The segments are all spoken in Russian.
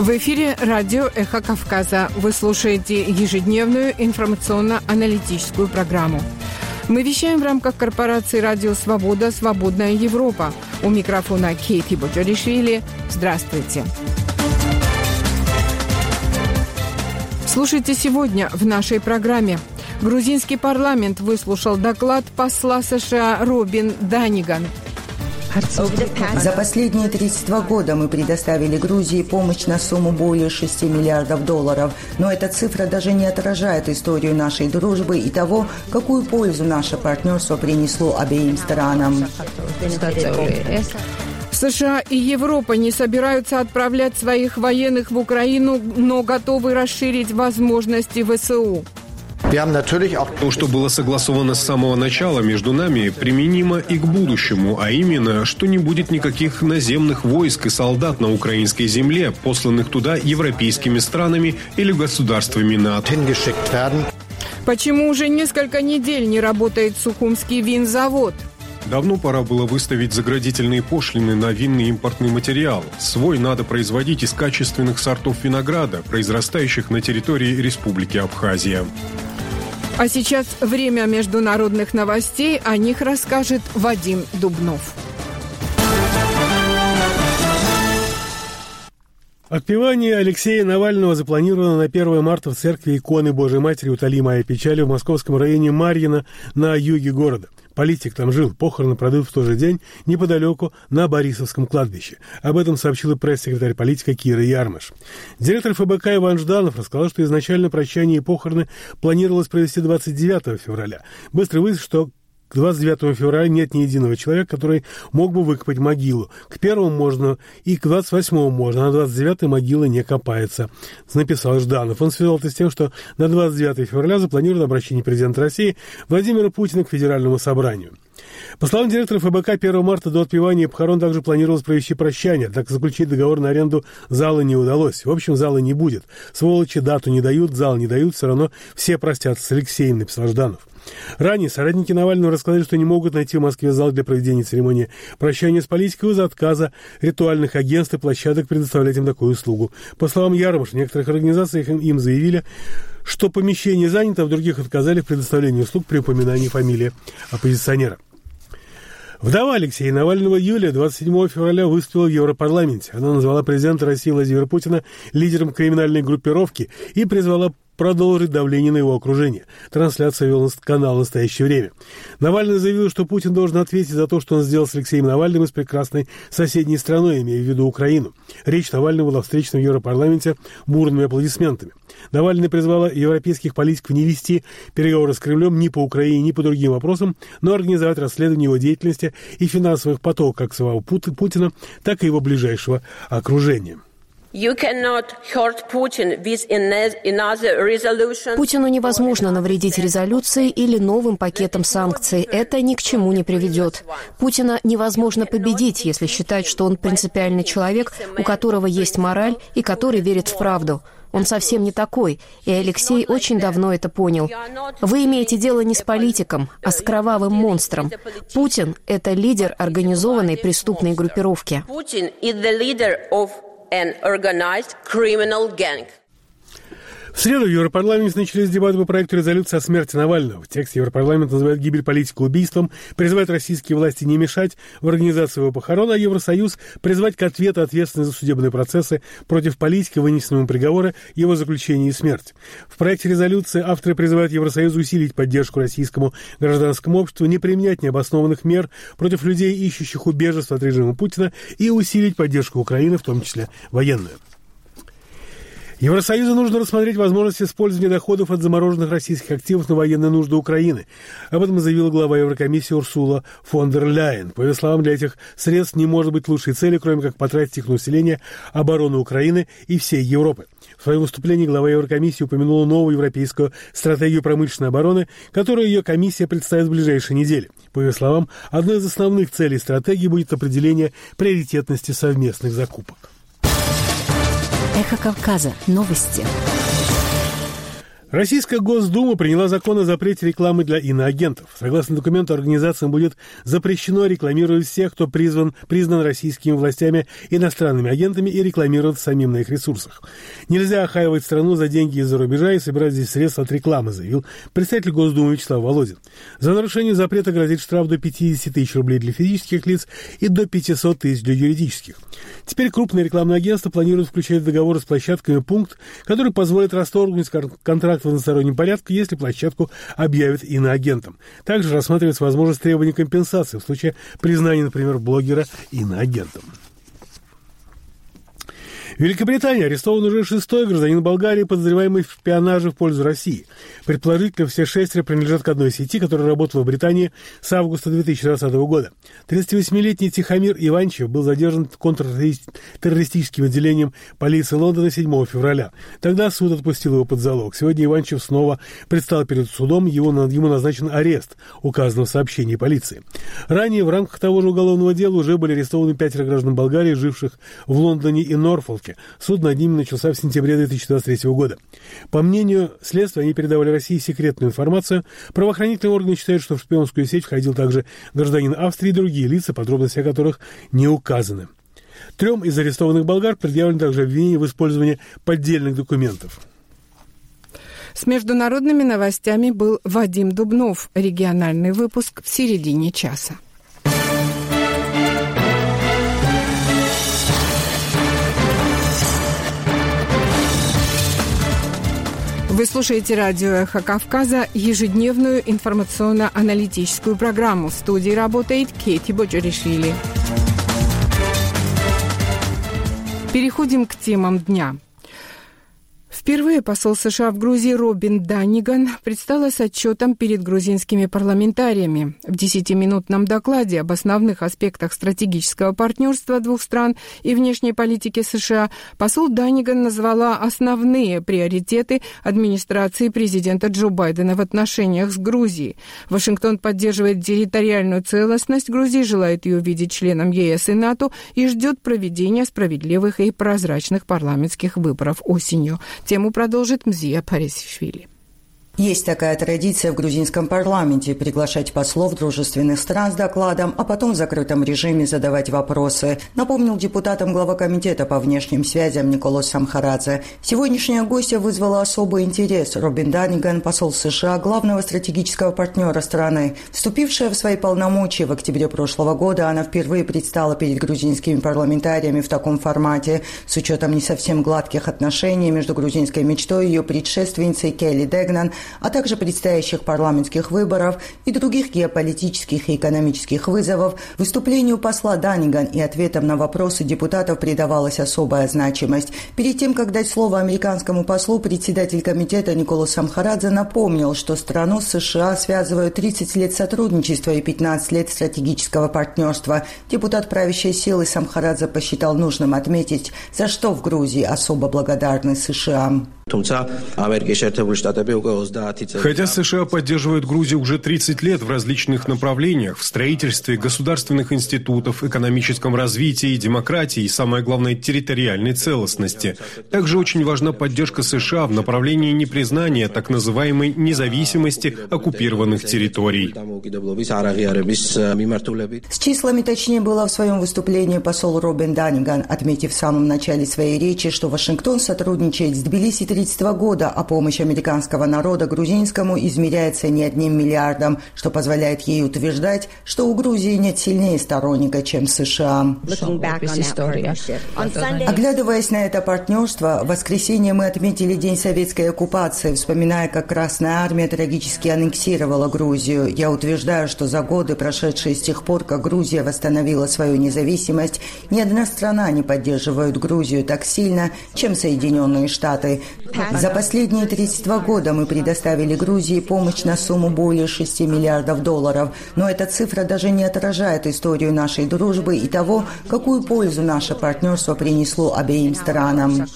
В эфире радио «Эхо Кавказа». Вы слушаете ежедневную информационно-аналитическую программу. Мы вещаем в рамках корпорации «Радио Свобода. Свободная Европа». У микрофона Кейти Боджаришвили. Здравствуйте. Слушайте сегодня в нашей программе. Грузинский парламент выслушал доклад посла США Робин Даниган – за последние 32 года мы предоставили Грузии помощь на сумму более 6 миллиардов долларов, но эта цифра даже не отражает историю нашей дружбы и того, какую пользу наше партнерство принесло обеим странам. США и Европа не собираются отправлять своих военных в Украину, но готовы расширить возможности ВСУ. То, что было согласовано с самого начала между нами, применимо и к будущему, а именно, что не будет никаких наземных войск и солдат на украинской земле, посланных туда европейскими странами или государствами НАТО. Почему уже несколько недель не работает Сухумский винзавод? Давно пора было выставить заградительные пошлины на винный импортный материал. Свой надо производить из качественных сортов винограда, произрастающих на территории Республики Абхазия. А сейчас время международных новостей. О них расскажет Вадим Дубнов. Отпевание Алексея Навального запланировано на 1 марта в церкви иконы Божьей Матери «Утоли моя печали» в московском районе Марьино на юге города. Политик там жил. Похороны пройдут в тот же день неподалеку на Борисовском кладбище. Об этом сообщила пресс-секретарь политика Кира Ярмаш. Директор ФБК Иван Жданов рассказал, что изначально прощание и похороны планировалось провести 29 февраля. Быстро выяснилось, что к 29 февраля нет ни единого человека, который мог бы выкопать могилу. К первому можно и к 28 можно, а на 29 могила не копается, написал Жданов. Он связал это с тем, что на 29 февраля запланировано обращение президента России Владимира Путина к Федеральному собранию. По словам директора ФБК, 1 марта до отпевания похорон также планировалось провести прощание, так заключить договор на аренду зала не удалось. В общем, зала не будет. Сволочи дату не дают, зал не дают, все равно все простятся с Алексеем, написал Жданов. Ранее соратники Навального рассказали, что не могут найти в Москве зал для проведения церемонии прощания с политикой из-за отказа ритуальных агентств и площадок предоставлять им такую услугу. По словам Ярмаш, в некоторых организациях им, заявили, что помещение занято, а в других отказали в предоставлении услуг при упоминании фамилии оппозиционера. Вдова Алексея Навального Юлия 27 февраля выступила в Европарламенте. Она назвала президента России Владимира Путина лидером криминальной группировки и призвала продолжить давление на его окружение. Трансляция вел канал в настоящее время. Навальный заявил, что Путин должен ответить за то, что он сделал с Алексеем Навальным и с прекрасной соседней страной, имея в виду Украину. Речь Навального была встречена в Европарламенте бурными аплодисментами. Навальный призвала европейских политиков не вести переговоры с Кремлем ни по Украине, ни по другим вопросам, но организовать расследование его деятельности и финансовых потоков как самого Путина, так и его ближайшего окружения. Путину невозможно навредить резолюцией или новым пакетом санкций. Это ни к чему не приведет. Путина невозможно победить, если считать, что он принципиальный человек, у которого есть мораль и который верит в правду. Он совсем не такой, и Алексей очень давно это понял. Вы имеете дело не с политиком, а с кровавым монстром. Путин — это лидер организованной преступной группировки. Путин an organized criminal gang. В среду в Европарламенте начались дебаты по проекту резолюции о смерти Навального. В тексте Европарламент называет гибель политика убийством, призывает российские власти не мешать в организации его похорон, а Евросоюз призвать к ответу ответственность за судебные процессы против политика, вынесенному приговора, его заключения и смерть. В проекте резолюции авторы призывают Евросоюз усилить поддержку российскому гражданскому обществу, не применять необоснованных мер против людей, ищущих убежество от режима Путина, и усилить поддержку Украины, в том числе военную. Евросоюзу нужно рассмотреть возможность использования доходов от замороженных российских активов на военные нужды Украины. Об этом заявила глава Еврокомиссии Урсула фон дер Ляйен. По ее словам, для этих средств не может быть лучшей цели, кроме как потратить их на усиление обороны Украины и всей Европы. В своем выступлении глава Еврокомиссии упомянула новую европейскую стратегию промышленной обороны, которую ее комиссия представит в ближайшие недели. По ее словам, одной из основных целей стратегии будет определение приоритетности совместных закупок. Эхо Кавказа. Новости. Российская Госдума приняла закон о запрете рекламы для иноагентов. Согласно документу, организациям будет запрещено рекламировать всех, кто призван, признан российскими властями иностранными агентами и рекламировать самим на их ресурсах. Нельзя охаивать страну за деньги из-за рубежа и собирать здесь средства от рекламы, заявил представитель Госдумы Вячеслав Володин. За нарушение запрета грозит штраф до 50 тысяч рублей для физических лиц и до 500 тысяч для юридических. Теперь крупные рекламные агентства планируют включать в договоры с площадками пункт, который позволит расторгнуть контракт в одностороннем порядке, если площадку объявят иноагентом. Также рассматривается возможность требования компенсации в случае признания, например, блогера иноагентом. В Великобритании арестован уже шестой гражданин Болгарии, подозреваемый в шпионаже в пользу России. Предположительно, все шестеро принадлежат к одной сети, которая работала в Британии с августа 2020 года. 38-летний Тихомир Иванчев был задержан контртеррористическим отделением полиции Лондона 7 февраля. Тогда суд отпустил его под залог. Сегодня Иванчев снова предстал перед судом, его, ему назначен арест, указанного в сообщении полиции. Ранее в рамках того же уголовного дела уже были арестованы пятеро граждан Болгарии, живших в Лондоне и Норфолке. Нью-Йорке. Суд над ними начался в сентябре 2023 года. По мнению следствия, они передавали России секретную информацию. Правоохранительные органы считают, что в шпионскую сеть входил также гражданин Австрии и другие лица, подробности о которых не указаны. Трем из арестованных болгар предъявлено также обвинение в использовании поддельных документов. С международными новостями был Вадим Дубнов. Региональный выпуск в середине часа. Вы слушаете радио «Эхо Кавказа» ежедневную информационно-аналитическую программу. В студии работает Кейти Боджеришвили. Переходим к темам дня – Впервые посол США в Грузии Робин Данниган предстала с отчетом перед грузинскими парламентариями. В десятиминутном докладе об основных аспектах стратегического партнерства двух стран и внешней политики США посол Данниган назвала основные приоритеты администрации президента Джо Байдена в отношениях с Грузией. Вашингтон поддерживает территориальную целостность Грузии, желает ее видеть членом ЕС и НАТО и ждет проведения справедливых и прозрачных парламентских выборов осенью. Тему продолжит Мзия Парисишвили. Есть такая традиция в грузинском парламенте – приглашать послов дружественных стран с докладом, а потом в закрытом режиме задавать вопросы, напомнил депутатам глава комитета по внешним связям Николас Самхарадзе. Сегодняшняя гостья вызвала особый интерес. Робин Даниган, посол США, главного стратегического партнера страны. Вступившая в свои полномочия в октябре прошлого года, она впервые предстала перед грузинскими парламентариями в таком формате, с учетом не совсем гладких отношений между грузинской мечтой и ее предшественницей Келли Дегнан – а также предстоящих парламентских выборов и других геополитических и экономических вызовов, выступлению посла Даниган и ответам на вопросы депутатов придавалась особая значимость. Перед тем, как дать слово американскому послу, председатель комитета Николас Самхарадзе напомнил, что страну США связывают 30 лет сотрудничества и 15 лет стратегического партнерства. Депутат правящей силы Самхарадзе посчитал нужным отметить, за что в Грузии особо благодарны США. Хотя США поддерживают Грузию уже 30 лет в различных направлениях, в строительстве государственных институтов, экономическом развитии, демократии и, самое главное, территориальной целостности. Также очень важна поддержка США в направлении непризнания так называемой независимости оккупированных территорий. С числами точнее было в своем выступлении посол Робин Даниган, отметив в самом начале своей речи, что Вашингтон сотрудничает с Тбилиси 1932 года, а помощь американского народа грузинскому измеряется не одним миллиардом, что позволяет ей утверждать, что у Грузии нет сильнее сторонника, чем США. Оглядываясь на это партнерство, в воскресенье мы отметили День советской оккупации, вспоминая, как Красная Армия трагически аннексировала Грузию. Я утверждаю, что за годы, прошедшие с тех пор, как Грузия восстановила свою независимость, ни одна страна не поддерживает Грузию так сильно, чем Соединенные Штаты. За последние 32 года мы предоставили Грузии помощь на сумму более 6 миллиардов долларов, но эта цифра даже не отражает историю нашей дружбы и того, какую пользу наше партнерство принесло обеим странам.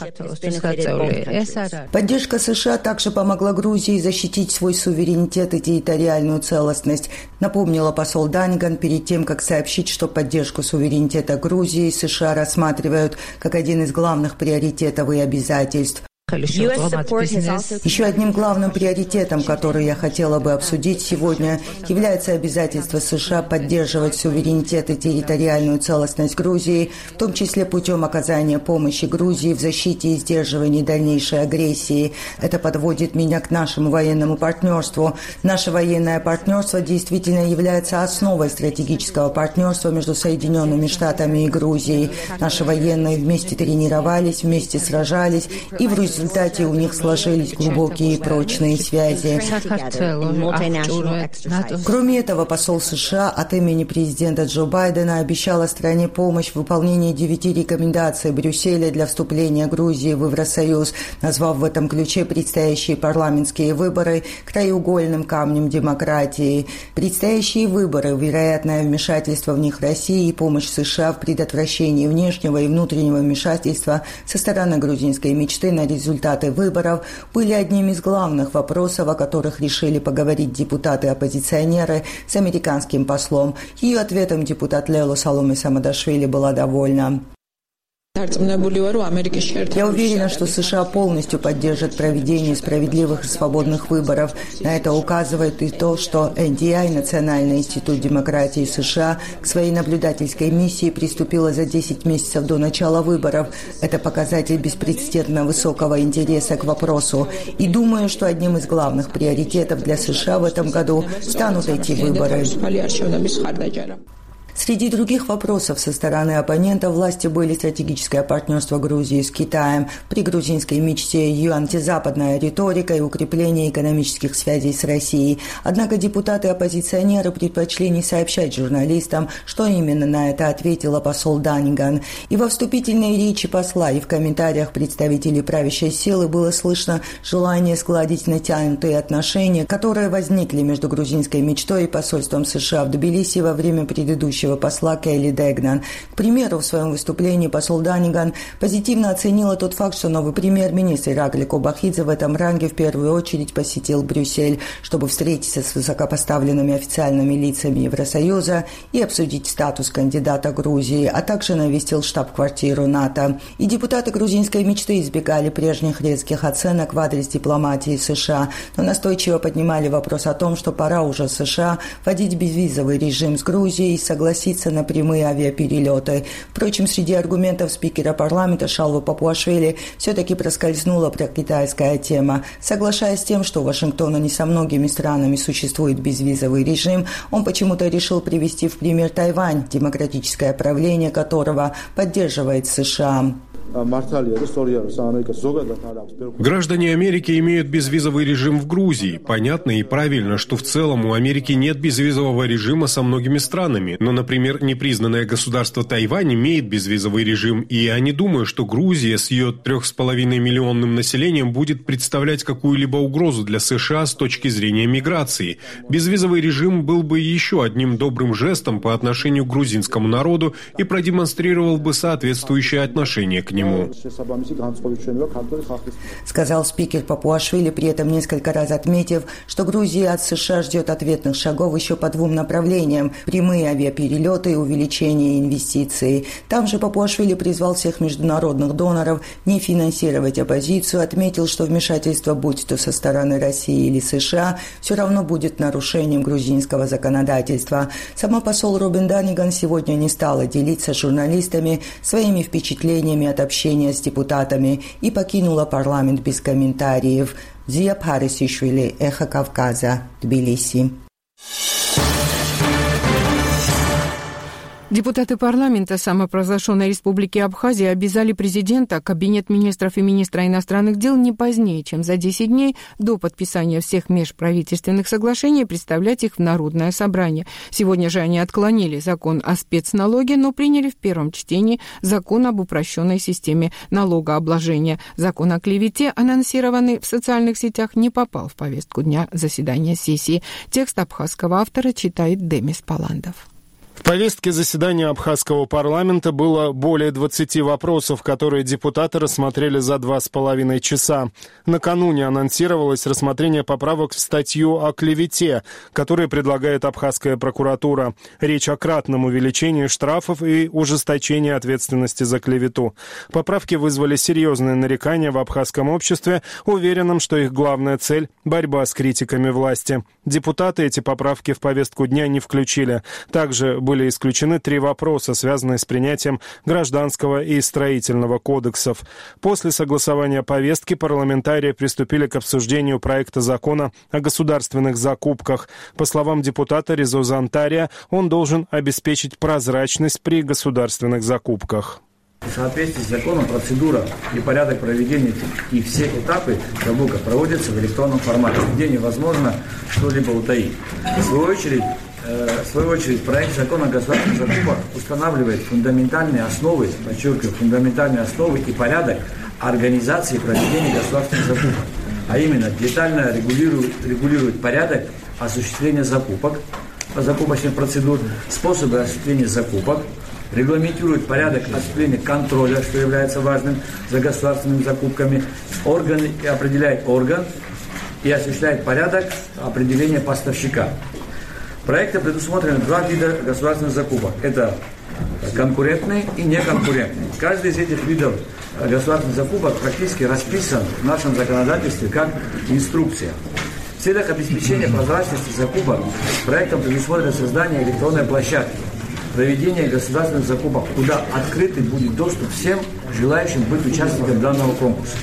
Поддержка США также помогла Грузии защитить свой суверенитет и территориальную целостность, напомнила посол Даниган перед тем, как сообщить, что поддержку суверенитета Грузии США рассматривают как один из главных приоритетов и обязательств. Еще одним главным приоритетом, который я хотела бы обсудить сегодня, является обязательство США поддерживать суверенитет и территориальную целостность Грузии, в том числе путем оказания помощи Грузии в защите и сдерживании дальнейшей агрессии. Это подводит меня к нашему военному партнерству. Наше военное партнерство действительно является основой стратегического партнерства между Соединенными Штатами и Грузией. Наши военные вместе тренировались, вместе сражались и в результате у них сложились глубокие и прочные связи. Кроме этого, посол США от имени президента Джо Байдена обещал стране помощь в выполнении девяти рекомендаций Брюсселя для вступления Грузии в Евросоюз, назвав в этом ключе предстоящие парламентские выборы краеугольным камнем демократии. Предстоящие выборы, вероятное вмешательство в них России и помощь США в предотвращении внешнего и внутреннего вмешательства со стороны грузинской мечты на результаты выборов были одним из главных вопросов, о которых решили поговорить депутаты-оппозиционеры с американским послом. Ее ответом депутат Лело Саломи Самадашвили была довольна. Я уверена, что США полностью поддержат проведение справедливых и свободных выборов. На это указывает и то, что NDI, Национальный институт демократии США, к своей наблюдательской миссии приступила за 10 месяцев до начала выборов. Это показатель беспрецедентно высокого интереса к вопросу. И думаю, что одним из главных приоритетов для США в этом году станут эти выборы. Среди других вопросов со стороны оппонентов власти были стратегическое партнерство Грузии с Китаем, при грузинской мечте ее антизападная риторика и укрепление экономических связей с Россией. Однако депутаты-оппозиционеры предпочли не сообщать журналистам, что именно на это ответила посол Даниган. И во вступительной речи посла, и в комментариях представителей правящей силы было слышно желание складить натянутые отношения, которые возникли между грузинской мечтой и посольством США в Тбилиси во время предыдущего будущего посла Кейли Дегнан. К примеру, в своем выступлении посол Даниган позитивно оценила тот факт, что новый премьер-министр Иракли Кобахидзе в этом ранге в первую очередь посетил Брюссель, чтобы встретиться с высокопоставленными официальными лицами Евросоюза и обсудить статус кандидата Грузии, а также навестил штаб-квартиру НАТО. И депутаты грузинской мечты избегали прежних резких оценок в адрес дипломатии США, но настойчиво поднимали вопрос о том, что пора уже США вводить безвизовый режим с Грузией и согласиться согласиться на прямые авиаперелеты. Впрочем, среди аргументов спикера парламента Шалва Папуашвили все-таки проскользнула прокитайская тема. Соглашаясь с тем, что у Вашингтона не со многими странами существует безвизовый режим, он почему-то решил привести в пример Тайвань, демократическое правление которого поддерживает США. Граждане Америки имеют безвизовый режим в Грузии. Понятно и правильно, что в целом у Америки нет безвизового режима со многими странами. Но, например, непризнанное государство Тайвань имеет безвизовый режим, и я не думаю, что Грузия с ее трех с половиной миллионным населением будет представлять какую-либо угрозу для США с точки зрения миграции. Безвизовый режим был бы еще одним добрым жестом по отношению к грузинскому народу и продемонстрировал бы соответствующее отношение к нему. Сказал спикер Папуашвили, при этом несколько раз отметив, что Грузия от США ждет ответных шагов еще по двум направлениям – прямые авиаперелеты и увеличение инвестиций. Там же Папуашвили призвал всех международных доноров не финансировать оппозицию, отметил, что вмешательство, будь то со стороны России или США, все равно будет нарушением грузинского законодательства. Сама посол Робин Даниган сегодня не стала делиться с журналистами своими впечатлениями от общения с депутатами и покинула парламент без комментариев. Зия Парисишвили, Эхо Кавказа, Тбилиси. Депутаты парламента самопровозглашенной республики Абхазия обязали президента, кабинет министров и министра иностранных дел не позднее, чем за 10 дней до подписания всех межправительственных соглашений представлять их в Народное собрание. Сегодня же они отклонили закон о спецналоге, но приняли в первом чтении закон об упрощенной системе налогообложения. Закон о клевете, анонсированный в социальных сетях, не попал в повестку дня заседания сессии. Текст абхазского автора читает Демис Паландов. Повестке заседания Абхазского парламента было более 20 вопросов, которые депутаты рассмотрели за два с половиной часа. Накануне анонсировалось рассмотрение поправок в статью о клевете, которые предлагает Абхазская прокуратура. Речь о кратном увеличении штрафов и ужесточении ответственности за клевету. Поправки вызвали серьезные нарекания в абхазском обществе, уверенным, что их главная цель – борьба с критиками власти. Депутаты эти поправки в повестку дня не включили. Также были были исключены три вопроса, связанные с принятием гражданского и строительного кодексов. После согласования повестки парламентарии приступили к обсуждению проекта закона о государственных закупках. По словам депутата Резо Зантария, он должен обеспечить прозрачность при государственных закупках. В соответствии с законом процедура и порядок проведения и все этапы закупок проводятся в электронном формате, где невозможно что-либо утаить. В свою очередь, в свою очередь, проект закона государственных закупках устанавливает фундаментальные основы, подчеркиваю, фундаментальные основы и порядок организации проведения государственных закупок, а именно детально регулирует, регулирует порядок осуществления закупок, закупочных процедур, способы осуществления закупок, регламентирует порядок осуществления контроля, что является важным за государственными закупками, органы определяет орган и осуществляет порядок определения поставщика. Проекте предусмотрены два вида государственных закупок. Это конкурентные и неконкурентные. Каждый из этих видов государственных закупок практически расписан в нашем законодательстве как инструкция. В целях обеспечения прозрачности закупок проектом предусмотрено создание электронной площадки проведения государственных закупок, куда открытый будет доступ всем желающим быть участником данного конкурса.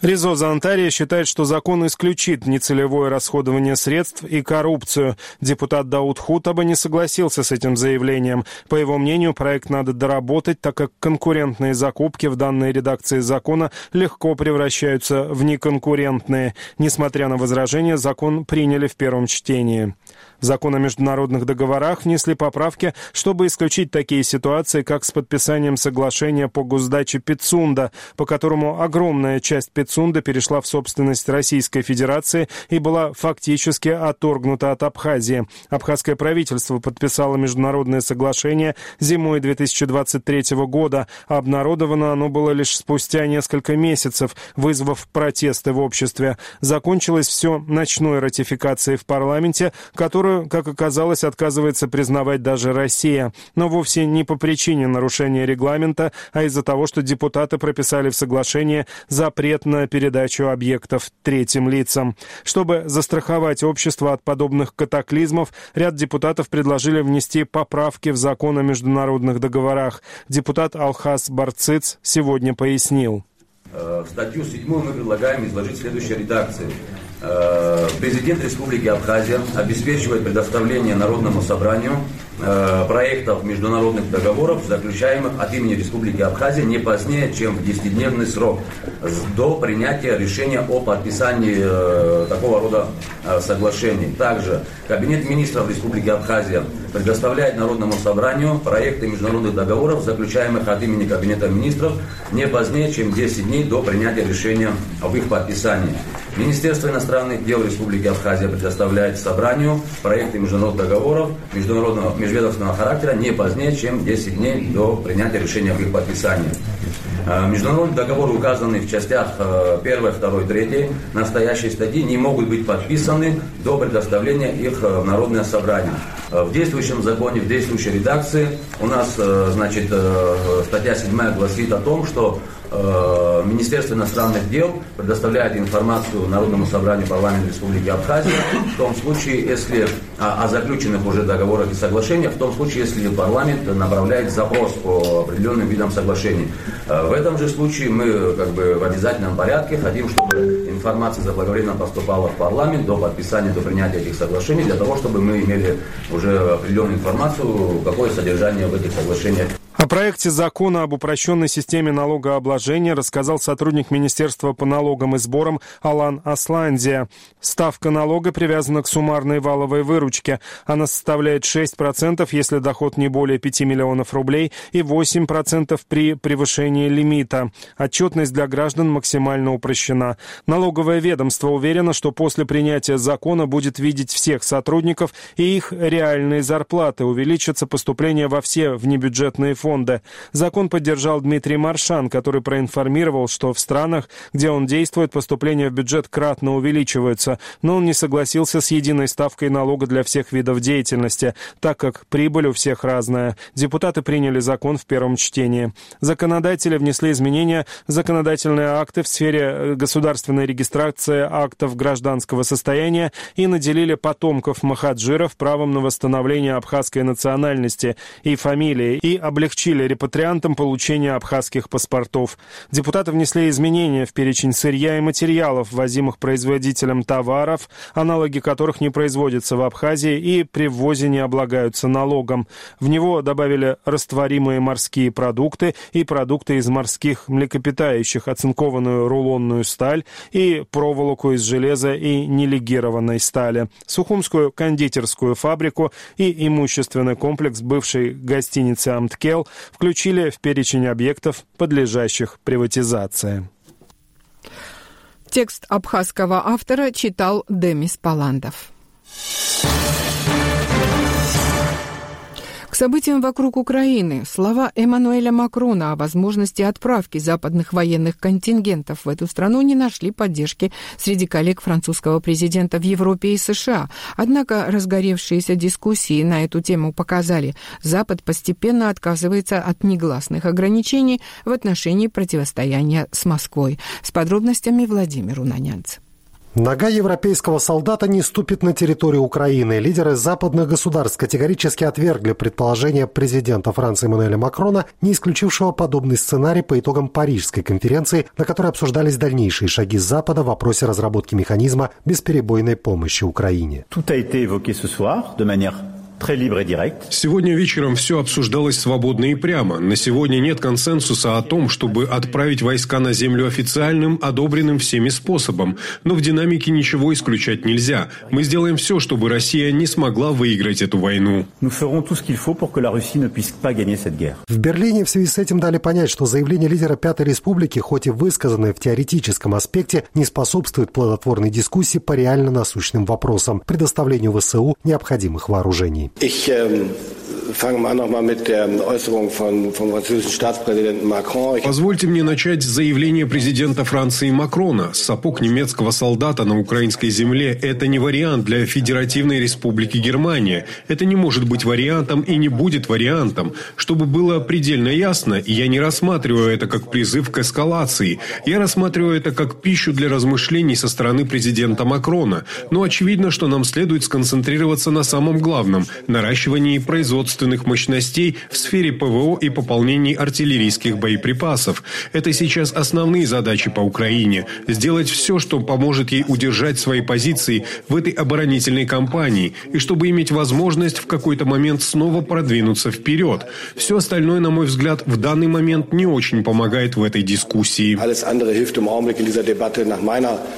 Резо Зантария считает, что закон исключит нецелевое расходование средств и коррупцию. Депутат Дауд Хутаба не согласился с этим заявлением. По его мнению, проект надо доработать, так как конкурентные закупки в данной редакции закона легко превращаются в неконкурентные. Несмотря на возражения, закон приняли в первом чтении. В закон о международных договорах внесли поправки, чтобы исключить такие ситуации, как с подписанием соглашения по госдаче Пицунда, по которому огромная часть Пицунда перешла в собственность Российской Федерации и была фактически отторгнута от Абхазии. Абхазское правительство подписало международное соглашение зимой 2023 года. Обнародовано оно было лишь спустя несколько месяцев, вызвав протесты в обществе. Закончилось все ночной ратификацией в парламенте, которая которую, как оказалось, отказывается признавать даже Россия. Но вовсе не по причине нарушения регламента, а из-за того, что депутаты прописали в соглашение запрет на передачу объектов третьим лицам. Чтобы застраховать общество от подобных катаклизмов, ряд депутатов предложили внести поправки в закон о международных договорах. Депутат Алхас Барциц сегодня пояснил. Э, в статью 7 мы предлагаем изложить следующей редакции. Э, президент Республики Абхазия обеспечивает предоставление Народному собранию проектов международных договоров, заключаемых от имени Республики Абхазия не позднее, чем в 10-дневный срок до принятия решения о подписании э, такого рода соглашений. Также Кабинет министров Республики Абхазия предоставляет Народному собранию проекты международных договоров, заключаемых от имени Кабинета министров не позднее, чем 10 дней до принятия решения об их подписании. Министерство иностранных дел Республики Абхазия предоставляет собранию проекты международных договоров международного межведомственного характера не позднее, чем 10 дней до принятия решения об их подписании. Э, международные договоры, указанные в частях 1, 2, 3 настоящей статьи, не могут быть подписаны до предоставления их э, в Народное собрание. Э, в действующем законе, в действующей редакции у нас, значит, статья 7 гласит о том, что Министерство иностранных дел предоставляет информацию Народному собранию парламента Республики Абхазия в том случае, если о, о заключенных уже договорах и соглашениях, в том случае, если парламент направляет запрос по определенным видам соглашений. В этом же случае мы как бы в обязательном порядке хотим, чтобы информация заблаговременно поступала в парламент до подписания, до принятия этих соглашений, для того, чтобы мы имели уже определенную информацию, какое содержание в этих соглашениях проекте закона об упрощенной системе налогообложения рассказал сотрудник Министерства по налогам и сборам Алан Асландия. Ставка налога привязана к суммарной валовой выручке. Она составляет 6%, если доход не более 5 миллионов рублей, и 8% при превышении лимита. Отчетность для граждан максимально упрощена. Налоговое ведомство уверено, что после принятия закона будет видеть всех сотрудников и их реальные зарплаты. Увеличатся поступления во все внебюджетные фонды фонда. Закон поддержал Дмитрий Маршан, который проинформировал, что в странах, где он действует, поступления в бюджет кратно увеличиваются, но он не согласился с единой ставкой налога для всех видов деятельности, так как прибыль у всех разная. Депутаты приняли закон в первом чтении. Законодатели внесли изменения в законодательные акты в сфере э, государственной регистрации актов гражданского состояния и наделили потомков махаджиров правом на восстановление абхазской национальности и фамилии и облегчили облегчили репатриантам получение абхазских паспортов. Депутаты внесли изменения в перечень сырья и материалов, ввозимых производителем товаров, аналоги которых не производятся в Абхазии и при ввозе не облагаются налогом. В него добавили растворимые морские продукты и продукты из морских млекопитающих, оцинкованную рулонную сталь и проволоку из железа и нелегированной стали, Сухумскую кондитерскую фабрику и имущественный комплекс бывшей гостиницы «Амткел», включили в перечень объектов, подлежащих приватизации. Текст абхазского автора читал Демис Паландов. Событиям вокруг Украины слова Эммануэля Макрона о возможности отправки западных военных контингентов в эту страну не нашли поддержки среди коллег французского президента в Европе и США. Однако разгоревшиеся дискуссии на эту тему показали, Запад постепенно отказывается от негласных ограничений в отношении противостояния с Москвой. С подробностями Владимир Унанянц. Нога европейского солдата не ступит на территорию Украины. Лидеры западных государств категорически отвергли предположение президента Франции Эммануэля Макрона, не исключившего подобный сценарий по итогам Парижской конференции, на которой обсуждались дальнейшие шаги Запада в вопросе разработки механизма бесперебойной помощи Украине. Сегодня вечером все обсуждалось свободно и прямо. На сегодня нет консенсуса о том, чтобы отправить войска на землю официальным, одобренным всеми способом. Но в динамике ничего исключать нельзя. Мы сделаем все, чтобы Россия не смогла выиграть эту войну. В Берлине в связи с этим дали понять, что заявление лидера Пятой Республики, хоть и высказанное в теоретическом аспекте, не способствует плодотворной дискуссии по реально насущным вопросам, предоставлению ВСУ необходимых вооружений. Ich ähm. Позвольте мне начать с заявления президента Франции Макрона. Сапог немецкого солдата на украинской земле – это не вариант для Федеративной Республики Германия. Это не может быть вариантом и не будет вариантом. Чтобы было предельно ясно, я не рассматриваю это как призыв к эскалации. Я рассматриваю это как пищу для размышлений со стороны президента Макрона. Но очевидно, что нам следует сконцентрироваться на самом главном – наращивании производственных мощностей в сфере ПВО и пополнении артиллерийских боеприпасов. Это сейчас основные задачи по Украине. Сделать все, что поможет ей удержать свои позиции в этой оборонительной кампании и чтобы иметь возможность в какой-то момент снова продвинуться вперед. Все остальное, на мой взгляд, в данный момент не очень помогает в этой дискуссии.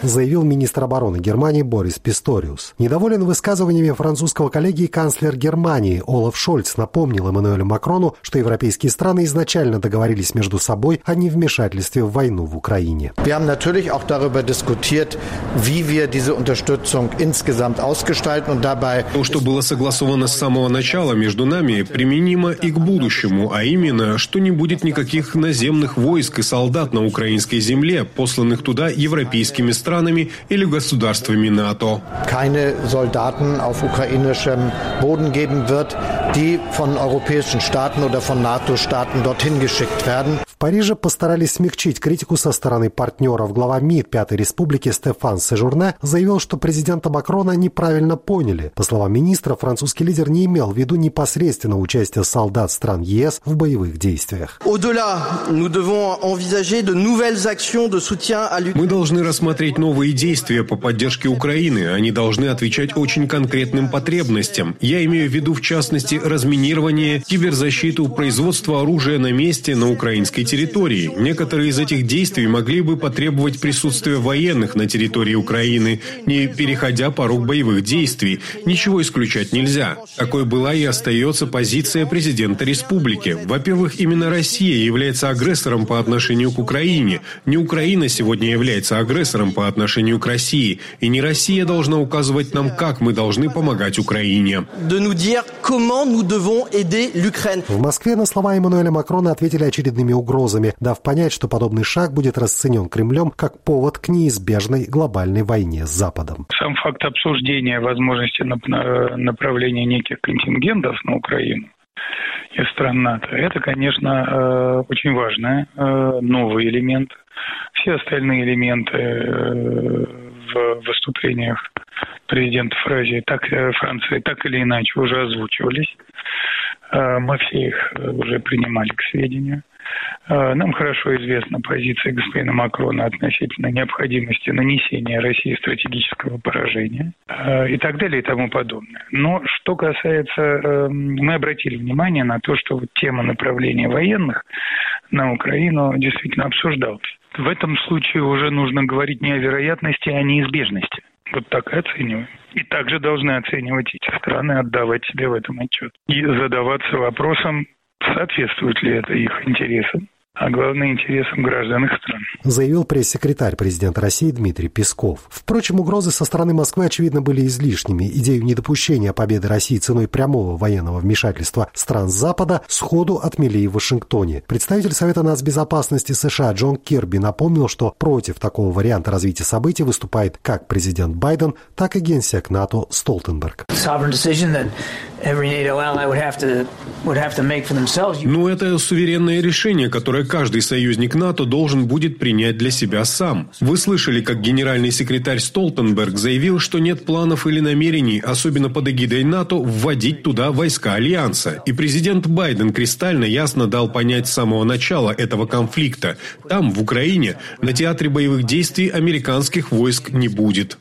Заявил министр обороны Германии Борис Писториус. Недоволен высказываниями французского коллеги канцлер Германии Олаф Шольц напомнил Эммануэлю Макрону, что европейские страны изначально договорились между собой о невмешательстве в войну в Украине. Wir haben natürlich auch darüber diskutiert, wie wir diese Unterstützung insgesamt ausgestalten und dabei То, что было согласовано с самого начала между нами, применимо и к будущему, а именно, что не будет никаких наземных войск и солдат на украинской земле, посланных туда европейскими странами или государствами НАТО. Keine Soldaten auf ukrainischem Boden geben wird, die von europäischen Staaten oder von NATO-Staaten dorthin geschickt werden. Париже постарались смягчить критику со стороны партнеров. Глава МИД Пятой Республики Стефан Сежурне заявил, что президента Макрона неправильно поняли. По словам министра, французский лидер не имел в виду непосредственно участие солдат стран ЕС в боевых действиях. Мы должны рассмотреть новые действия по поддержке Украины. Они должны отвечать очень конкретным потребностям. Я имею в виду, в частности, разминирование, киберзащиту, производство оружия на месте на украинской территории. Некоторые из этих действий могли бы потребовать присутствия военных на территории Украины, не переходя порог боевых действий. Ничего исключать нельзя. Такой была и остается позиция президента республики. Во-первых, именно Россия является агрессором по отношению к Украине. Не Украина сегодня является агрессором по отношению к России. И не Россия должна указывать нам, как мы должны помогать Украине. В Москве на слова Эммануэля Макрона ответили очередными угрозами, дав понять, что подобный шаг будет расценен Кремлем как повод к неизбежной глобальной войне с Западом. Сам факт обсуждения возможности направления неких контингентов на Украину из стран НАТО, это, конечно, э, очень важный э, новый элемент. Все остальные элементы э, в выступлениях президентов Франции так, Франции так или иначе уже озвучивались. Мы все их уже принимали к сведению. Э, нам хорошо известна позиция господина Макрона относительно необходимости нанесения России стратегического поражения э, и так далее и тому подобное. Но что касается, эм, мы обратили внимание на то, что вот тема направления военных на Украину действительно обсуждалась. В этом случае уже нужно говорить не о вероятности, а о неизбежности. Вот так и оцениваем. И также должны оценивать эти страны, отдавать себе в этом отчет. И задаваться вопросом, соответствует ли это их интересам, а главное интересам граждан их стран. Заявил пресс-секретарь президента России Дмитрий Песков. Впрочем, угрозы со стороны Москвы, очевидно, были излишними. Идею недопущения победы России ценой прямого военного вмешательства стран Запада сходу отмели и в Вашингтоне. Представитель Совета нацбезопасности США Джон Кирби напомнил, что против такого варианта развития событий выступает как президент Байден, так и генсек НАТО Столтенберг. Но это суверенное решение, которое каждый союзник НАТО должен будет принять для себя сам. Вы слышали, как генеральный секретарь Столтенберг заявил, что нет планов или намерений, особенно под эгидой НАТО, вводить туда войска Альянса. И президент Байден кристально ясно дал понять с самого начала этого конфликта. Там, в Украине, на театре боевых действий американских войск не будет.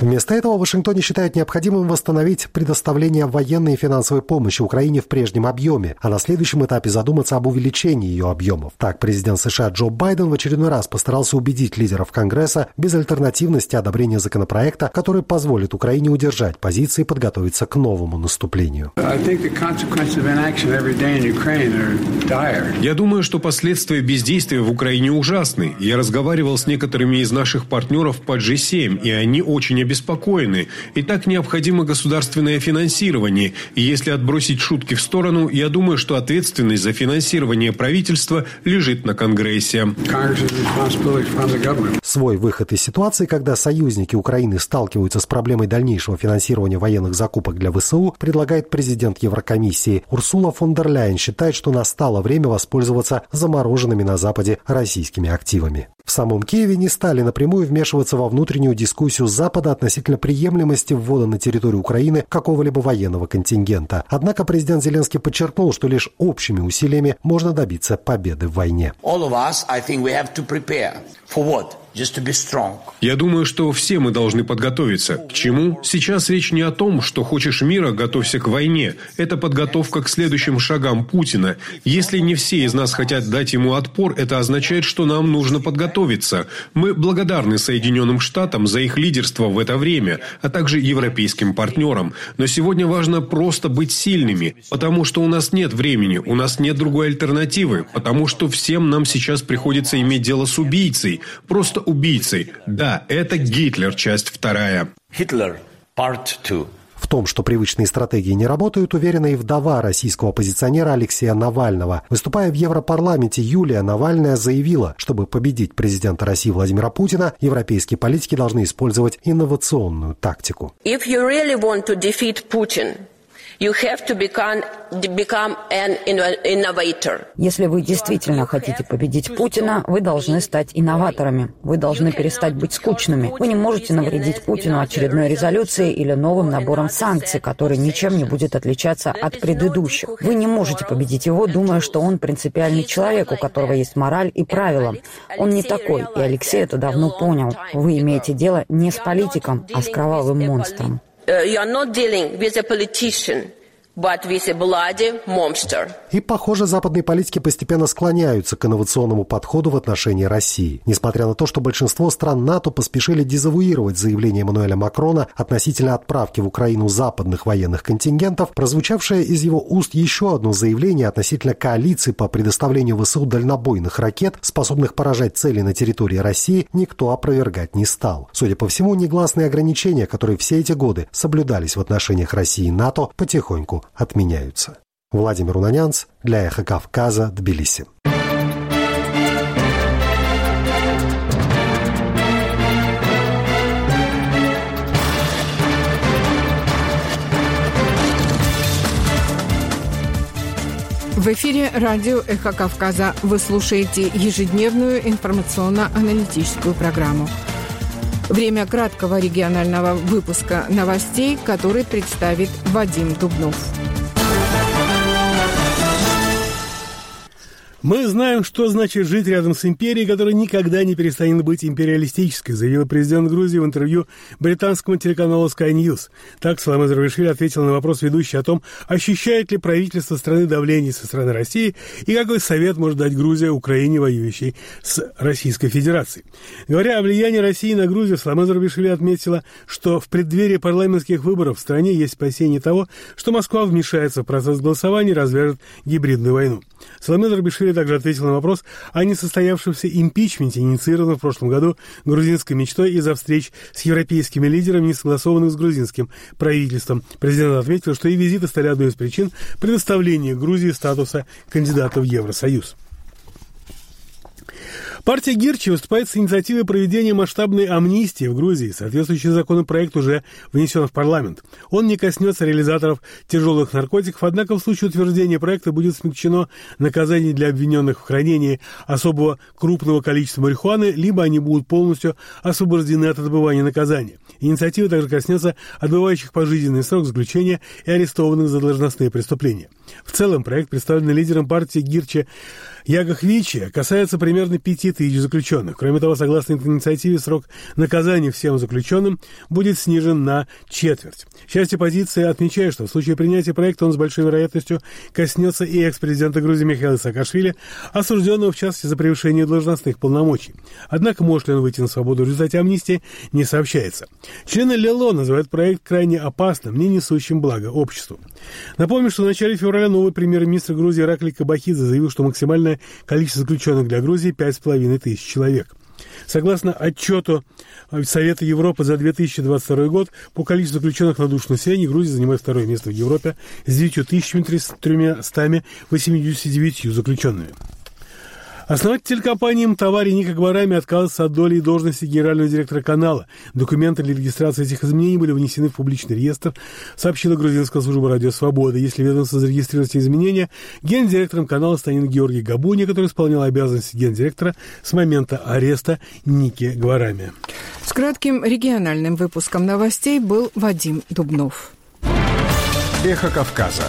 Вместо этого в Вашингтоне считают необходимым восстановить предоставление военной и финансовой помощи Украине в прежнем объеме, а на следующем этапе задуматься об увеличении ее объемов. Так, президент США Джо Байден в очередной раз постарался убедить лидеров Конгресса без альтернативности одобрения законопроекта, который позволит Украине удержать позиции и подготовиться к новому наступлению. Я думаю, что последствия бездействия в Украине ужасны. Я разговаривал с некоторыми из наших партнеров по G7, и они очень обеспокоены. И так необходимо государственное финансирование. И если отбросить шутки в сторону, я думаю, что ответственность за финансирование правительства лежит на Конгрессе. Свой выход из ситуации, когда союзники Украины сталкиваются с проблемой дальнейшего финансирования военных закупок для ВСУ, предлагает президент Еврокомиссии. Урсула фон дер Ляйен считает, что настало время воспользоваться замороженными на Западе российскими активами. В самом Киеве не стали напрямую вмешиваться во внутреннюю дискуссию Запада относительно приемлемости ввода на территорию Украины какого-либо военного контингента. Однако президент Зеленский подчеркнул, что лишь общими усилиями можно добиться победы в войне. Я думаю, что все мы должны подготовиться. К чему? Сейчас речь не о том, что хочешь мира, готовься к войне. Это подготовка к следующим шагам Путина. Если не все из нас хотят дать ему отпор, это означает, что нам нужно подготовиться. Мы благодарны Соединенным Штатам за их лидерство в это время, а также европейским партнерам. Но сегодня важно просто быть сильными, потому что у нас нет времени, у нас нет другой альтернативы, потому что всем нам сейчас приходится иметь дело с убийцей. Просто убийцей. Да, это Гитлер, часть вторая. Гитлер, part two. В том, что привычные стратегии не работают, уверена и вдова российского оппозиционера Алексея Навального. Выступая в Европарламенте, Юлия Навальная заявила, чтобы победить президента России Владимира Путина, европейские политики должны использовать инновационную тактику. If you really want to defeat Putin, Если вы действительно хотите победить Путина, вы должны стать инноваторами. Вы должны перестать быть скучными. Вы не можете навредить Путину очередной резолюцией или новым набором санкций, который ничем не будет отличаться от предыдущих. Вы не можете победить его, думая, что он принципиальный человек, у которого есть мораль и правила. Он не такой, и Алексей это давно понял. Вы имеете дело не с политиком, а с кровавым монстром. Uh, you are not dealing with a politician. И, похоже, западные политики постепенно склоняются к инновационному подходу в отношении России. Несмотря на то, что большинство стран НАТО поспешили дезавуировать заявление Эммануэля Макрона относительно отправки в Украину западных военных контингентов, прозвучавшее из его уст еще одно заявление относительно коалиции по предоставлению ВСУ дальнобойных ракет, способных поражать цели на территории России, никто опровергать не стал. Судя по всему, негласные ограничения, которые все эти годы соблюдались в отношениях России и НАТО, потихоньку отменяются. Владимир Унанянц для «Эхо Кавказа», Тбилиси. В эфире радио «Эхо Кавказа» вы слушаете ежедневную информационно-аналитическую программу. Время краткого регионального выпуска новостей, который представит Вадим Дубнов. Мы знаем, что значит жить рядом с империей, которая никогда не перестанет быть империалистической, заявил президент Грузии в интервью британскому телеканалу Sky News. Так Саламе Зарвишвили ответил на вопрос ведущий о том, ощущает ли правительство страны давление со стороны России и какой совет может дать Грузия Украине, воюющей с Российской Федерацией. Говоря о влиянии России на Грузию, Саламе Зарвишвили отметила, что в преддверии парламентских выборов в стране есть спасение того, что Москва вмешается в процесс голосования и развяжет гибридную войну. Саламе Зарбишвили также ответил на вопрос о несостоявшемся импичменте, инициированном в прошлом году грузинской мечтой из-за встреч с европейскими лидерами, не согласованных с грузинским правительством. Президент отметил, что и визиты стали одной из причин предоставления Грузии статуса кандидата в Евросоюз. Партия Гирчи выступает с инициативой проведения масштабной амнистии в Грузии. Соответствующий законопроект уже внесен в парламент. Он не коснется реализаторов тяжелых наркотиков, однако в случае утверждения проекта будет смягчено наказание для обвиненных в хранении особого крупного количества марихуаны, либо они будут полностью освобождены от отбывания наказания. Инициатива также коснется отбывающих пожизненный срок заключения и арестованных за должностные преступления. В целом, проект, представленный лидером партии Гирчи Ягохвичи, касается примерно пяти тысяч заключенных. Кроме того, согласно этой инициативе, срок наказания всем заключенным будет снижен на четверть. Часть оппозиции отмечает, что в случае принятия проекта он с большой вероятностью коснется и экс-президента Грузии Михаила Саакашвили, осужденного в частности за превышение должностных полномочий. Однако может ли он выйти на свободу в результате амнистии, не сообщается. Члены Лело называют проект крайне опасным, не несущим блага обществу. Напомню, что в начале февраля новый премьер-министр Грузии Ракли Кабахидзе заявил, что максимальное количество заключенных для Грузии 5,5 тысяч человек. Согласно отчету Совета Европы за 2022 год, по количеству заключенных на душу населения Грузия занимает второе место в Европе с 9389 заключенными. Основатель телекомпании «Мтавари» Ника Гварами отказался от доли и должности генерального директора канала. Документы для регистрации этих изменений были внесены в публичный реестр, сообщила грузинская служба «Радио Свобода». Если ведомство зарегистрирует эти изменения, гендиректором канала станет Георгий Габуни, который исполнял обязанности гендиректора с момента ареста Ники Гварами. С кратким региональным выпуском новостей был Вадим Дубнов. Эхо Кавказа.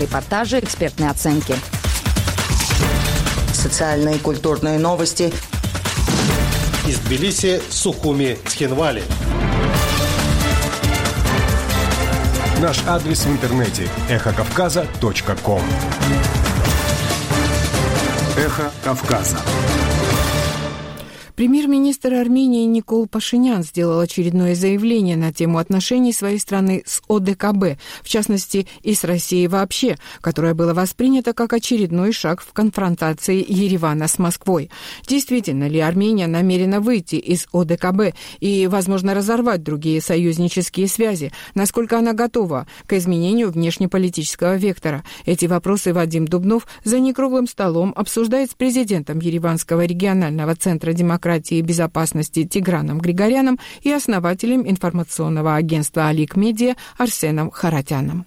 Репортажи, экспертные оценки. Социальные и культурные новости. Из Тбилиси, Сухуми, Цхинвали. Наш адрес в интернете – эхокавказа.ком Эхо Кавказа. Премьер-министр Армении Никол Пашинян сделал очередное заявление на тему отношений своей страны с ОДКБ, в частности и с Россией вообще, которое было воспринято как очередной шаг в конфронтации Еревана с Москвой. Действительно ли Армения намерена выйти из ОДКБ и, возможно, разорвать другие союзнические связи? Насколько она готова к изменению внешнеполитического вектора? Эти вопросы Вадим Дубнов за некруглым столом обсуждает с президентом Ереванского регионального центра демократии демократии и безопасности Тиграном Григоряном и основателем информационного агентства «Алик Медиа» Арсеном Харатяном.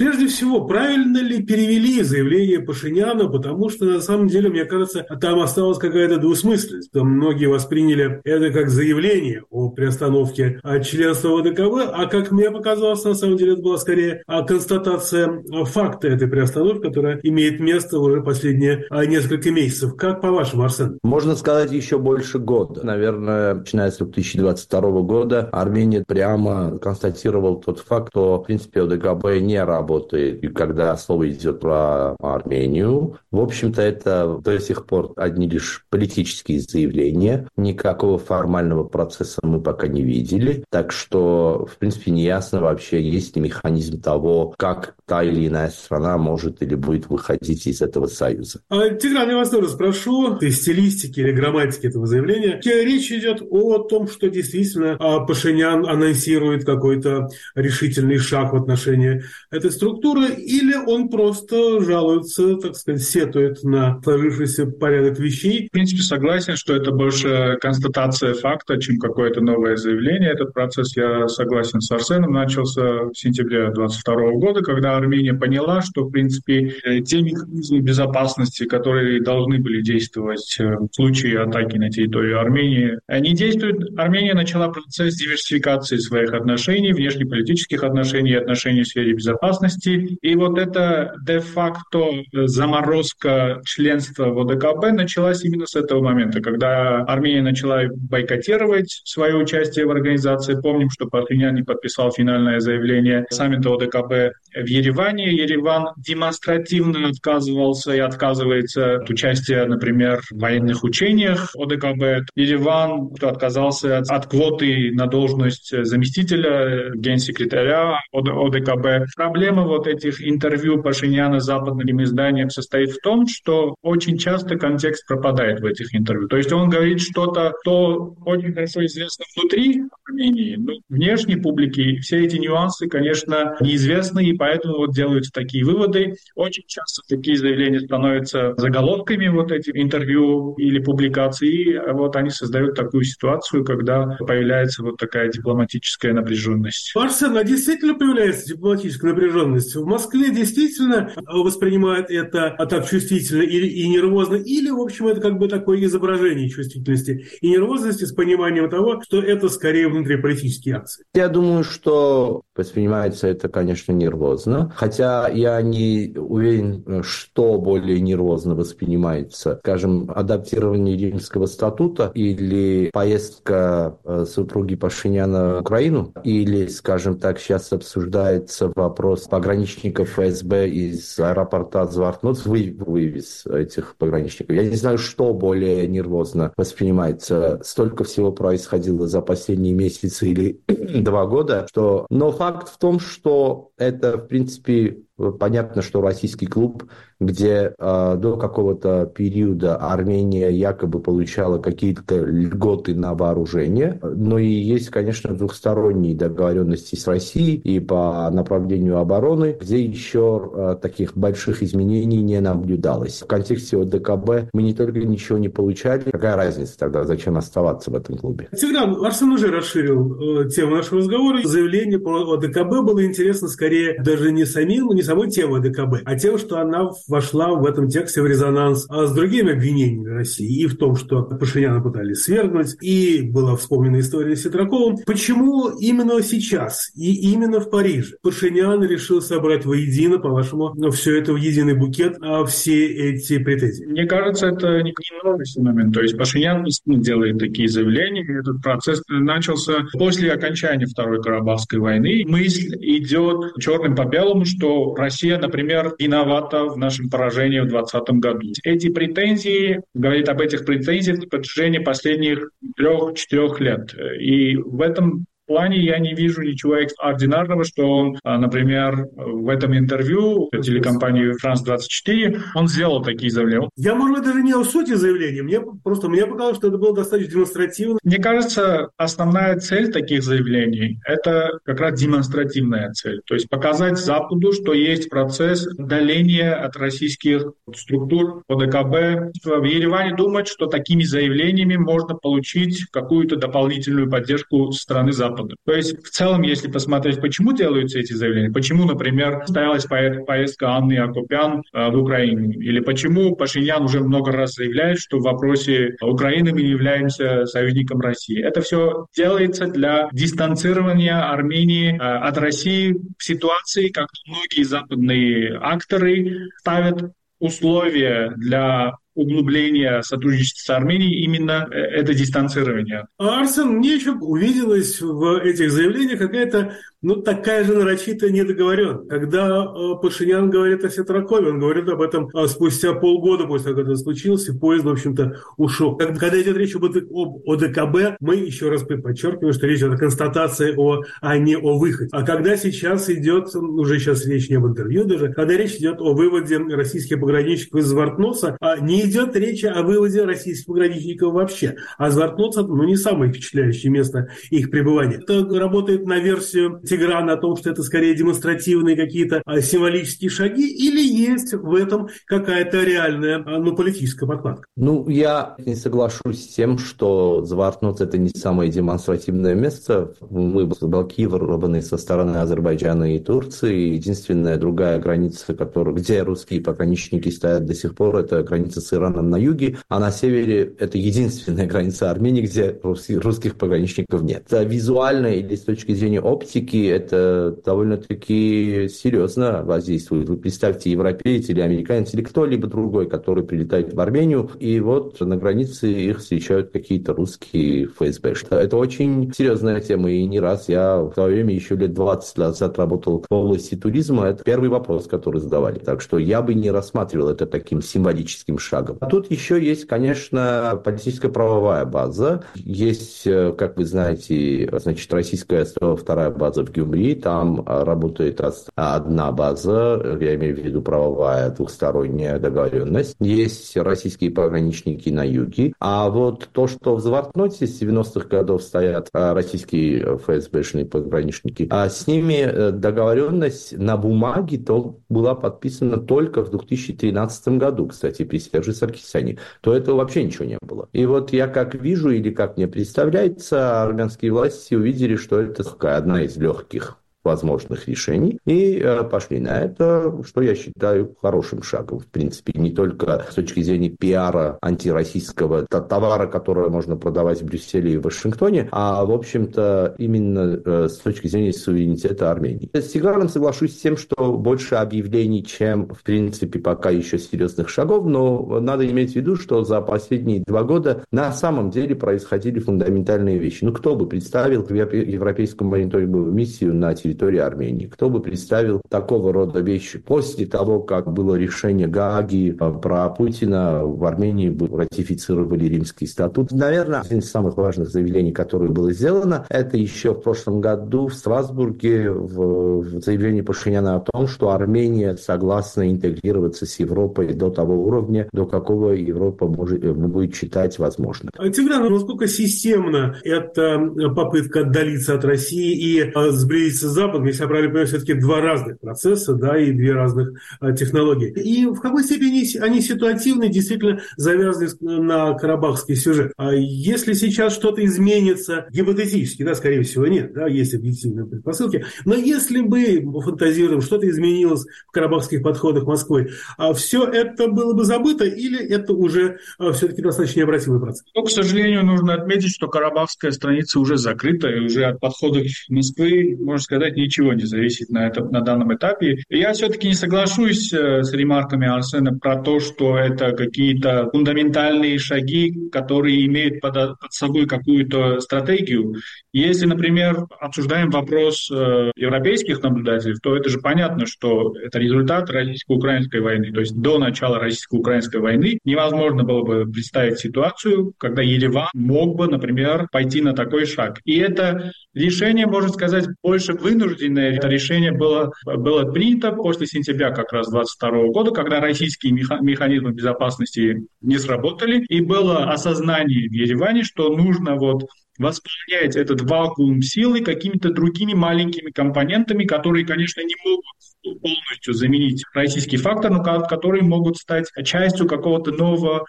Прежде всего, правильно ли перевели заявление Пашиняна, потому что, на самом деле, мне кажется, там осталась какая-то двусмысленность. Там многие восприняли это как заявление о приостановке членства в ВДКБ, а как мне показалось, на самом деле, это была скорее констатация факта этой приостановки, которая имеет место уже последние несколько месяцев. Как по-вашему, Арсен? Можно сказать, еще больше года. Наверное, начиная с 2022 года Армения прямо констатировал тот факт, что, в принципе, ОДКБ не работает работает, и когда слово идет про Армению, в общем-то, это до сих пор одни лишь политические заявления. Никакого формального процесса мы пока не видели. Так что, в принципе, не ясно вообще, есть ли механизм того, как та или иная страна может или будет выходить из этого союза. А, Тигран, я вас тоже спрошу, из стилистики или грамматики этого заявления. Речь идет о том, что действительно а, Пашинян анонсирует какой-то решительный шаг в отношении этой структуры, или он просто жалуется, так сказать, сетует на сложившийся порядок вещей. В принципе, согласен, что это больше констатация факта, чем какое-то новое заявление. Этот процесс, я согласен с Арсеном, начался в сентябре 2022 года, когда Армения поняла, что, в принципе, те механизмы безопасности, которые должны были действовать э, в случае атаки на территорию Армении, они действуют. Армения начала процесс диверсификации своих отношений, внешнеполитических отношений и отношений в сфере безопасности, безопасности. И вот эта де-факто заморозка членства в ОДКБ началась именно с этого момента, когда Армения начала бойкотировать свое участие в организации. Помним, что Пашинян не подписал финальное заявление саммита ОДКБ в Ереване. Ереван демонстративно отказывался и отказывается от участия, например, в военных учениях ОДКБ. Ереван отказался от, от квоты на должность заместителя генсекретаря ОДКБ. Проблема вот этих интервью Пашиняна западным изданиям состоит в том, что очень часто контекст пропадает в этих интервью. То есть он говорит что-то, что очень хорошо известно внутри Армении, но внешней публики все эти нюансы, конечно, неизвестны, и поэтому вот делаются такие выводы. Очень часто такие заявления становятся заголовками вот этих интервью или публикаций, и вот они создают такую ситуацию, когда появляется вот такая дипломатическая напряженность. Арсен, а действительно появляется дипломатическая напряженность? В Москве действительно воспринимают это так чувствительно и, и нервозно, или, в общем, это как бы такое изображение чувствительности и нервозности с пониманием того, что это скорее внутриполитические акции? Я думаю, что воспринимается это, конечно, нервозно. Хотя я не уверен, что более нервозно воспринимается. Скажем, адаптирование Римского статута или поездка э, супруги Пашиняна в Украину, или, скажем так, сейчас обсуждается вопрос пограничников ФСБ из аэропорта Звартнуц, вы, вывез этих пограничников. Я не знаю, что более нервозно воспринимается. Столько всего происходило за последние месяцы или два года, что... Но факт в том, что это, в принципе, понятно, что российский клуб где э, до какого-то периода Армения якобы получала какие-то льготы на вооружение, но и есть, конечно, двухсторонние договоренности с Россией и по направлению обороны, где еще э, таких больших изменений не наблюдалось. В контексте ОДКБ мы не только ничего не получали, какая разница тогда, зачем оставаться в этом клубе? Тигран, Арсен уже расширил э, тему нашего разговора. Заявление по ОДКБ было интересно скорее даже не самим, не самой темой ОДКБ, а тем, что она вошла в этом тексте в резонанс а с другими обвинениями России и в том, что Пашиняна пытались свергнуть, и была вспомнена история с Ситраковым. Почему именно сейчас и именно в Париже Пашинян решил собрать воедино, по-вашему, все это в единый букет, а все эти претензии? Мне кажется, это не новый феномен. То есть Пашинян делает такие заявления, и этот процесс начался после окончания Второй Карабахской войны. Мысль идет черным по белому, что Россия, например, виновата в нашем нашим поражением в 2020 году. Эти претензии, говорит об этих претензиях на протяжении последних трех-четырех лет. И в этом плане я не вижу ничего экстраординарного, что он, а, например, в этом интервью телекомпании «Франс-24» он сделал такие заявления. Я, может быть, даже не о сути заявления. Мне просто мне показалось, что это было достаточно демонстративно. Мне кажется, основная цель таких заявлений – это как раз демонстративная цель. То есть показать Западу, что есть процесс удаления от российских структур ОДКБ. В Ереване думают, что такими заявлениями можно получить какую-то дополнительную поддержку со стороны Запада. То есть в целом, если посмотреть, почему делаются эти заявления, почему, например, состоялась поездка Анны Акупян э, в Украину, или почему Пашинян уже много раз заявляет, что в вопросе Украины мы являемся союзником России. Это все делается для дистанцирования Армении э, от России в ситуации, как многие западные акторы ставят условия для углубления сотрудничества с Арменией именно э, это дистанцирование. А Арсен, мне еще увиделась в этих заявлениях какая-то ну, такая же нарочитая недоговоренность. Когда э, Пашинян говорит о Сетракове, он говорит об этом э, спустя полгода после того, как это случилось, и поезд, в общем-то, ушел. Когда идет речь об, ОДКБ, мы еще раз подчеркиваем, что речь идет о констатации, о, а не о выходе. А когда сейчас идет, уже сейчас речь не об интервью даже, когда речь идет о выводе российских пограничников из Звартноса, а не идет речь о выводе российских пограничников вообще. А Звартноса, ну, не самое впечатляющее место их пребывания. Это работает на версию Тиграна о том, что это скорее демонстративные какие-то а, символические шаги, или есть в этом какая-то реальная а, ну, политическая подкладка? Ну, я не соглашусь с тем, что Звартнуц – это не самое демонстративное место. Мы блокированы со стороны Азербайджана и Турции. Единственная другая граница, которая, где русские пограничники стоят до сих пор, это граница с Ираном на юге, а на севере это единственная граница Армении, где русских пограничников нет. Визуально или с точки зрения оптики это довольно-таки серьезно воздействует. Вы представьте, европеец или американец или кто-либо другой, который прилетает в Армению, и вот на границе их встречают какие-то русские ФСБ. Это очень серьезная тема, и не раз я в то время, еще лет 20 назад работал в области туризма, это первый вопрос, который задавали. Так что я бы не рассматривал это таким символическим шагом. А тут еще есть, конечно, политическая правовая база. Есть, э, как вы знаете, значит, российская вторая база в Гюмри, там а, работает одна база, я имею в виду правовая двухсторонняя договоренность. Есть российские пограничники на юге, а вот то, что в Звартноте с 90-х годов стоят а, российские ФСБшные пограничники, а с ними э, договоренность на бумаге то была подписана только в 2013 году, кстати, при Серже Саркисяне, то этого вообще ничего не было. И вот я как вижу или как мне представляется, армянские власти увидели, что это одна из легких легких возможных решений и э, пошли на это, что я считаю хорошим шагом. В принципе, не только с точки зрения пиара антироссийского товара, который можно продавать в Брюсселе и в Вашингтоне, а, в общем-то, именно э, с точки зрения суверенитета Армении. С Тиграном соглашусь с тем, что больше объявлений, чем, в принципе, пока еще серьезных шагов, но надо иметь в виду, что за последние два года на самом деле происходили фундаментальные вещи. Ну, кто бы представил Европейскую мониторинговую миссию на территории территории Армении. Кто бы представил такого рода вещи после того, как было решение Гааги э, про Путина, в Армении ратифицировали Римский статут. Наверное, один из самых важных заявлений, которое было сделано, это еще в прошлом году в Страсбурге в, в заявлении Пашиняна о том, что Армения согласна интегрироваться с Европой до того уровня, до какого Европа может, э, будет считать возможным. Тигран, насколько системно эта попытка отдалиться от России и э, сблизиться с Западом, если я правильно понимаю, все-таки два разных процесса, да, и две разных а, технологии. И в какой степени они ситуативны, действительно завязаны на карабахский сюжет. А если сейчас что-то изменится, гипотетически, да, скорее всего, нет, да, есть объективные предпосылки, но если бы, фантазируем, что-то изменилось в карабахских подходах Москвы, а все это было бы забыто или это уже а, все-таки достаточно необратимый процесс? Ну, к сожалению, нужно отметить, что карабахская страница уже закрыта, и уже от подходов Москвы, можно сказать, сказать, ничего не зависит на, этом, на данном этапе. Я все-таки не соглашусь э, с ремарками Арсена про то, что это какие-то фундаментальные шаги, которые имеют под, под собой какую-то стратегию. Если, например, обсуждаем вопрос э, европейских наблюдателей, то это же понятно, что это результат российско-украинской войны. То есть до начала российско-украинской войны невозможно было бы представить ситуацию, когда Ереван мог бы, например, пойти на такой шаг. И это решение, можно сказать, больше вынужденное. Это решение было, было принято после сентября как раз 22 года, когда российские механизмы безопасности не сработали, и было осознание в Ереване, что нужно вот восполнять этот вакуум силы какими-то другими маленькими компонентами, которые, конечно, не могут полностью заменить российский фактор, но которые могут стать частью какого-то нового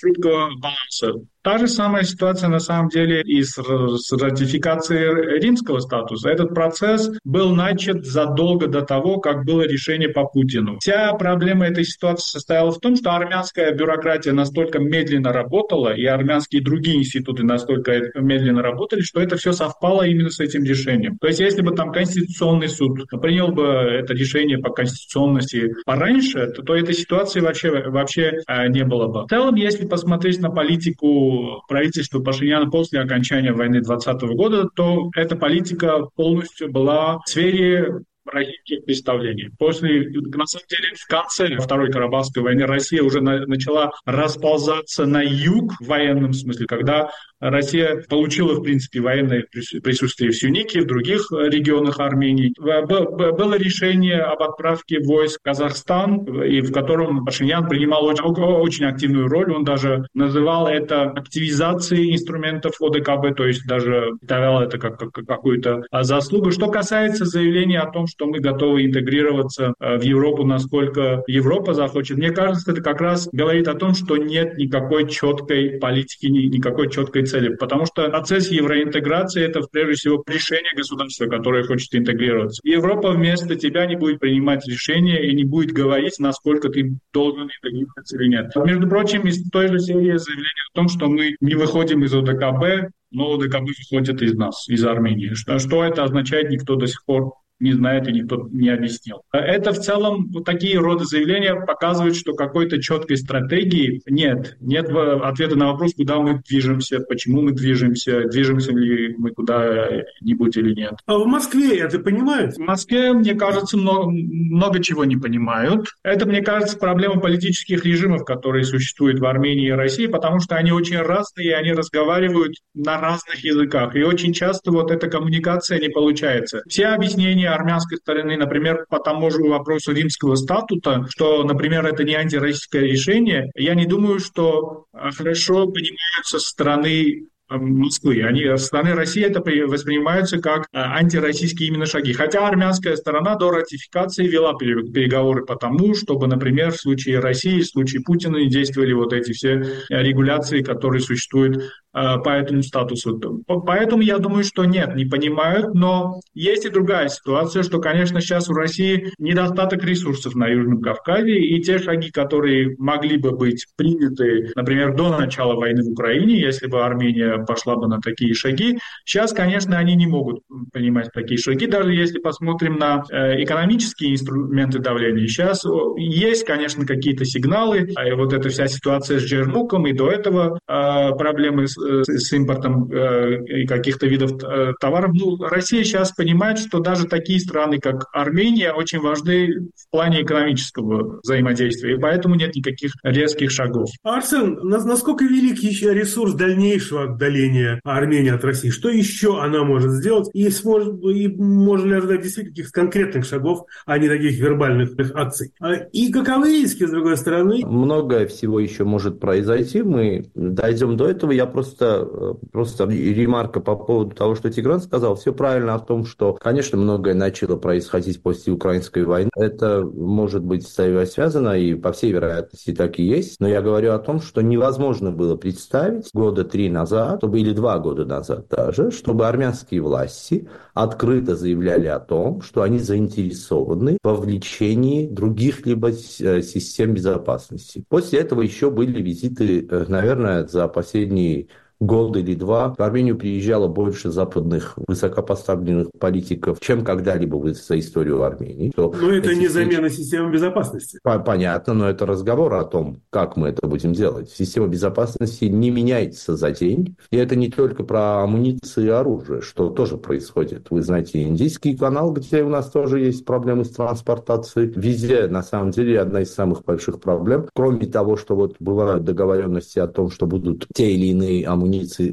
хрупкого баланса. Та же самая ситуация на самом деле и с, с ратификацией римского статуса. Этот процесс был начат задолго до того, как было решение по Путину. Вся проблема этой ситуации состояла в том, что армянская бюрократия настолько медленно работала, и армянские другие институты настолько медленно работали, что это все совпало именно с этим решением. То есть если бы там Конституционный суд принял бы это решение по конституционности пораньше, то, то этой ситуации вообще, вообще э, не было бы. В целом, если посмотреть на политику правительства Пашиняна после окончания войны 2020 года, то эта политика полностью была в сфере российских представлений. После, на самом деле, в конце Второй Карабахской войны Россия уже на, начала расползаться на юг в военном смысле, когда Россия получила, в принципе, военное присутствие в Сюнике, в других регионах Армении. Было решение об отправке войск в Казахстан, и в котором Пашинян принимал очень, очень активную роль. Он даже называл это активизацией инструментов ОДКБ, то есть даже ставил это как, как какую-то заслугу. Что касается заявления о том, что мы готовы интегрироваться э, в Европу, насколько Европа захочет, мне кажется, это как раз говорит о том, что нет никакой четкой политики, никакой четкой цели, потому что процесс евроинтеграции – это прежде всего решение государства, которое хочет интегрироваться. Европа вместо тебя не будет принимать решения и не будет говорить, насколько ты должен интегрироваться или нет. Между прочим, из той же серии заявлений о том, что мы не выходим из ОДКБ, но ОДКБ выходит из нас, из Армении. Что, что это означает, никто до сих пор не знает и никто не объяснил. Это в целом вот такие роды заявления показывают, что какой-то четкой стратегии нет. Нет ответа на вопрос, куда мы движемся, почему мы движемся, движемся ли мы куда-нибудь или нет. А в Москве это понимают? В Москве, мне кажется, много, много чего не понимают. Это, мне кажется, проблема политических режимов, которые существуют в Армении и России, потому что они очень разные, и они разговаривают на разных языках. И очень часто вот эта коммуникация не получается. Все объяснения армянской стороны, например, по тому же вопросу римского статута, что, например, это не антироссийское решение, я не думаю, что а, хорошо понимаются стороны Москвы. Они со стороны России это воспринимаются как а, антироссийские именно шаги. Хотя армянская сторона до ратификации вела переговоры по тому, чтобы, например, в случае России, в случае Путина действовали вот эти все регуляции, которые существуют Э, по этому статусу. Поэтому я думаю, что нет, не понимают, но есть и другая ситуация, что, конечно, сейчас у России недостаток ресурсов на Южном Кавказе, и те шаги, которые могли бы быть приняты, например, до начала войны в Украине, если бы Армения пошла бы на такие шаги, сейчас, конечно, они не могут принимать такие шаги, даже если посмотрим на э, экономические инструменты давления. Сейчас есть, конечно, какие-то сигналы, а вот эта вся ситуация с Джермуком и до этого э, проблемы с Э, с импортом э, каких-то видов э, товаров. Ну, Россия сейчас понимает, что даже такие страны, как Армения, очень важны в плане экономического взаимодействия, и поэтому нет никаких резких шагов. Арсен, насколько велик еще ресурс дальнейшего отдаления Армении от России? Что еще она может сделать? И, сможет, и можно ли ожидать действительно каких-то конкретных шагов, а не таких вербальных акций? А, и каковы риски, с другой стороны? Многое всего еще может произойти. Мы дойдем до этого. Я просто просто, просто ремарка по поводу того, что Тигран сказал. Все правильно о том, что, конечно, многое начало происходить после украинской войны. Это может быть связано, и по всей вероятности так и есть. Но я говорю о том, что невозможно было представить года три назад, чтобы, или два года назад даже, чтобы армянские власти открыто заявляли о том, что они заинтересованы в вовлечении других либо э, систем безопасности. После этого еще были визиты, э, наверное, за последние год или два в Армению приезжало больше западных высокопоставленных политиков, чем когда-либо за историю Армении. но это не замена системы безопасности. Понятно, но это разговор о том, как мы это будем делать. Система безопасности не меняется за день. И это не только про амуницию и оружие, что тоже происходит. Вы знаете, индийский канал, где у нас тоже есть проблемы с транспортацией. Везде, на самом деле, одна из самых больших проблем. Кроме того, что вот бывают договоренности о том, что будут те или иные амуниции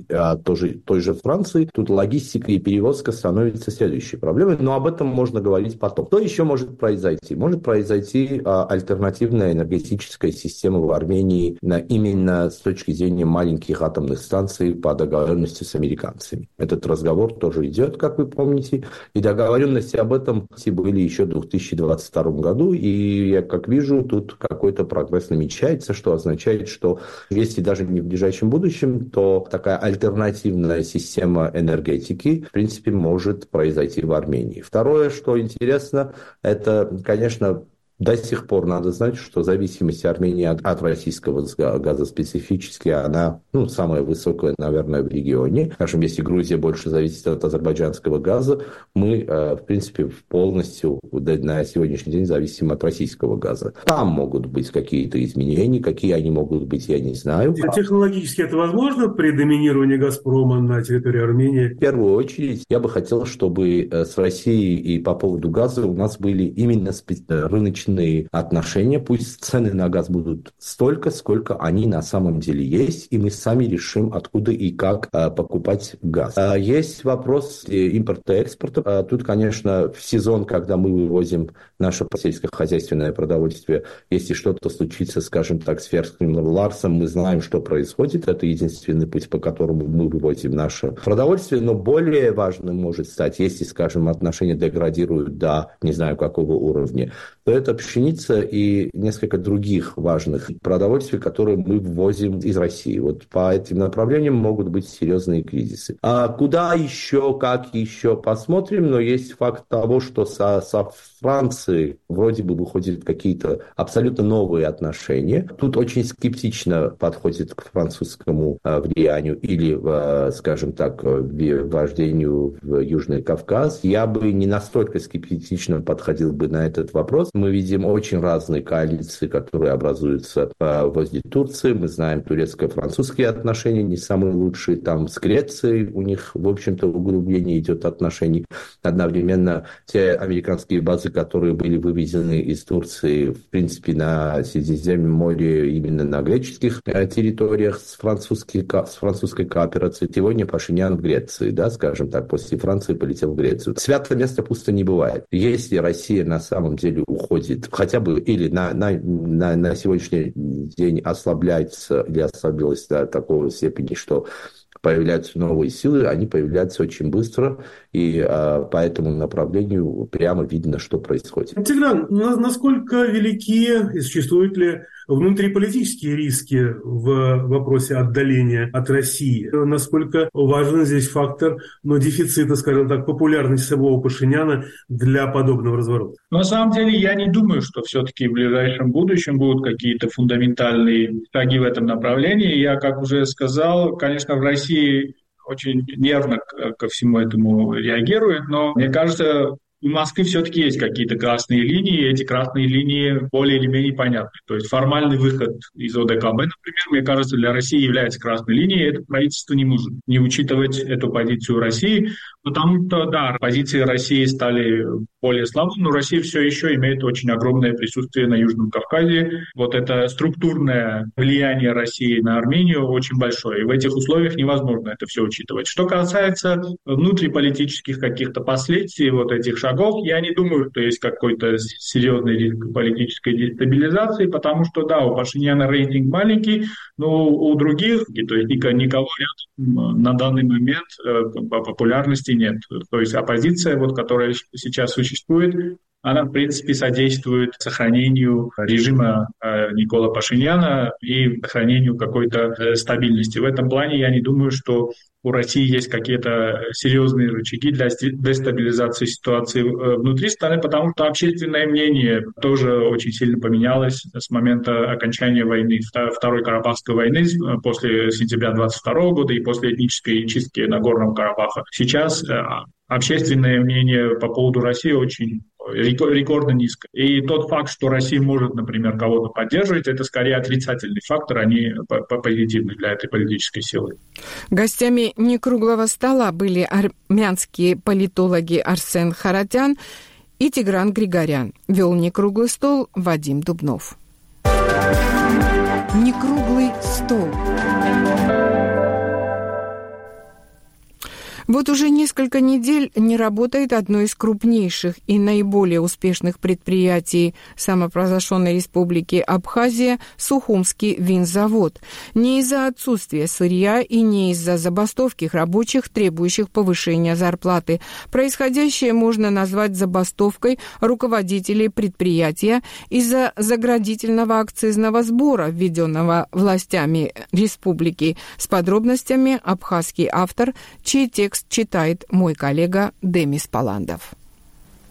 от той же, той же Франции, тут логистика и перевозка становится следующей проблемой. Но об этом можно говорить потом. Что еще может произойти? Может произойти а, альтернативная энергетическая система в Армении на, именно с точки зрения маленьких атомных станций по договоренности с американцами. Этот разговор тоже идет, как вы помните. И договоренности об этом были еще в 2022 году. И я как вижу, тут какой-то прогресс намечается, что означает, что если даже не в ближайшем будущем, то такая альтернативная система энергетики, в принципе, может произойти в Армении. Второе, что интересно, это, конечно, до сих пор надо знать, что зависимость Армении от, от российского газа специфически, она ну, самая высокая, наверное, в регионе. Скажем, если Грузия больше зависит от азербайджанского газа, мы, э, в принципе, полностью на сегодняшний день зависим от российского газа. Там могут быть какие-то изменения, какие они могут быть, я не знаю. А технологически это возможно при доминировании «Газпрома» на территории Армении? В первую очередь, я бы хотел, чтобы э, с Россией и по поводу газа у нас были именно рыночные рыночные отношения, пусть цены на газ будут столько, сколько они на самом деле есть, и мы сами решим, откуда и как а, покупать газ. А, есть вопрос импорта и экспорта. Тут, конечно, в сезон, когда мы вывозим наше сельскохозяйственное продовольствие, если что-то случится, скажем так, с ферским Ларсом, мы знаем, что происходит. Это единственный путь, по которому мы вывозим наше продовольствие. Но более важным может стать, если, скажем, отношения деградируют до не знаю какого уровня, то это пшеница и несколько других важных продовольствий, которые мы ввозим из России. Вот по этим направлениям могут быть серьезные кризисы. А куда еще, как еще, посмотрим, но есть факт того, что со, со Франции вроде бы выходят какие-то абсолютно новые отношения. Тут очень скептично подходит к французскому э, влиянию или, э, скажем так, вождению в Южный Кавказ. Я бы не настолько скептично подходил бы на этот вопрос. Мы видим очень разные коалиции, которые образуются э, возле Турции. Мы знаем турецко-французские отношения, не самые лучшие. Там с Грецией у них, в общем-то, углубление идет отношений. Одновременно те американские базы которые были вывезены из Турции, в принципе, на Средиземном море, именно на греческих э, территориях с, французской, с французской кооперацией. Сегодня Пашинян в Греции, да, скажем так, после Франции полетел в Грецию. Святое место пусто не бывает. Если Россия на самом деле уходит, хотя бы или на, на, на, на сегодняшний день ослабляется или ослабилась до такого степени, что появляются новые силы, они появляются очень быстро, и а, по этому направлению прямо видно, что происходит. Тигран, насколько велики и существуют ли внутриполитические риски в вопросе отдаления от России. Насколько важен здесь фактор но дефицита, скажем так, популярности самого Пашиняна для подобного разворота? На самом деле я не думаю, что все-таки в ближайшем будущем будут какие-то фундаментальные шаги в этом направлении. Я, как уже сказал, конечно, в России очень нервно ко всему этому реагирует, но мне кажется, у Москвы все-таки есть какие-то красные линии, и эти красные линии более или менее понятны. То есть формальный выход из ОДКБ, например, мне кажется, для России является красной линией, это правительство не может не учитывать эту позицию России, потому что, да, позиции России стали более слабым, но Россия все еще имеет очень огромное присутствие на Южном Кавказе. Вот это структурное влияние России на Армению очень большое, и в этих условиях невозможно это все учитывать. Что касается внутриполитических каких-то последствий вот этих шагов, я не думаю, что есть какой-то серьезный риск политической дестабилизации, потому что, да, у Пашиняна рейтинг маленький, но у других, то есть никого рядом на данный момент э, по популярности нет. То есть оппозиция, вот, которая сейчас существует, она, в принципе, содействует сохранению режима э, Никола Пашиняна и сохранению какой-то э, стабильности. В этом плане я не думаю, что у России есть какие-то серьезные рычаги для дестабилизации ситуации э, внутри страны, потому что общественное мнение тоже очень сильно поменялось с момента окончания войны, Второй Карабахской войны после сентября 22 года и после этнической чистки на Горном Карабаха. Сейчас общественное мнение по поводу России очень рекордно низко. И тот факт, что Россия может, например, кого-то поддерживать, это скорее отрицательный фактор, а не позитивный для этой политической силы. Гостями некруглого стола были армянские политологи Арсен Харатян и Тигран Григорян. Вел некруглый стол Вадим Дубнов. Некруглый стол. Вот уже несколько недель не работает одно из крупнейших и наиболее успешных предприятий самопрозглашенной республики Абхазия – Сухумский винзавод. Не из-за отсутствия сырья и не из-за забастовки рабочих, требующих повышения зарплаты. Происходящее можно назвать забастовкой руководителей предприятия из-за заградительного акцизного сбора, введенного властями республики. С подробностями абхазский автор, чей текст Текст читает мой коллега Демис Паландов.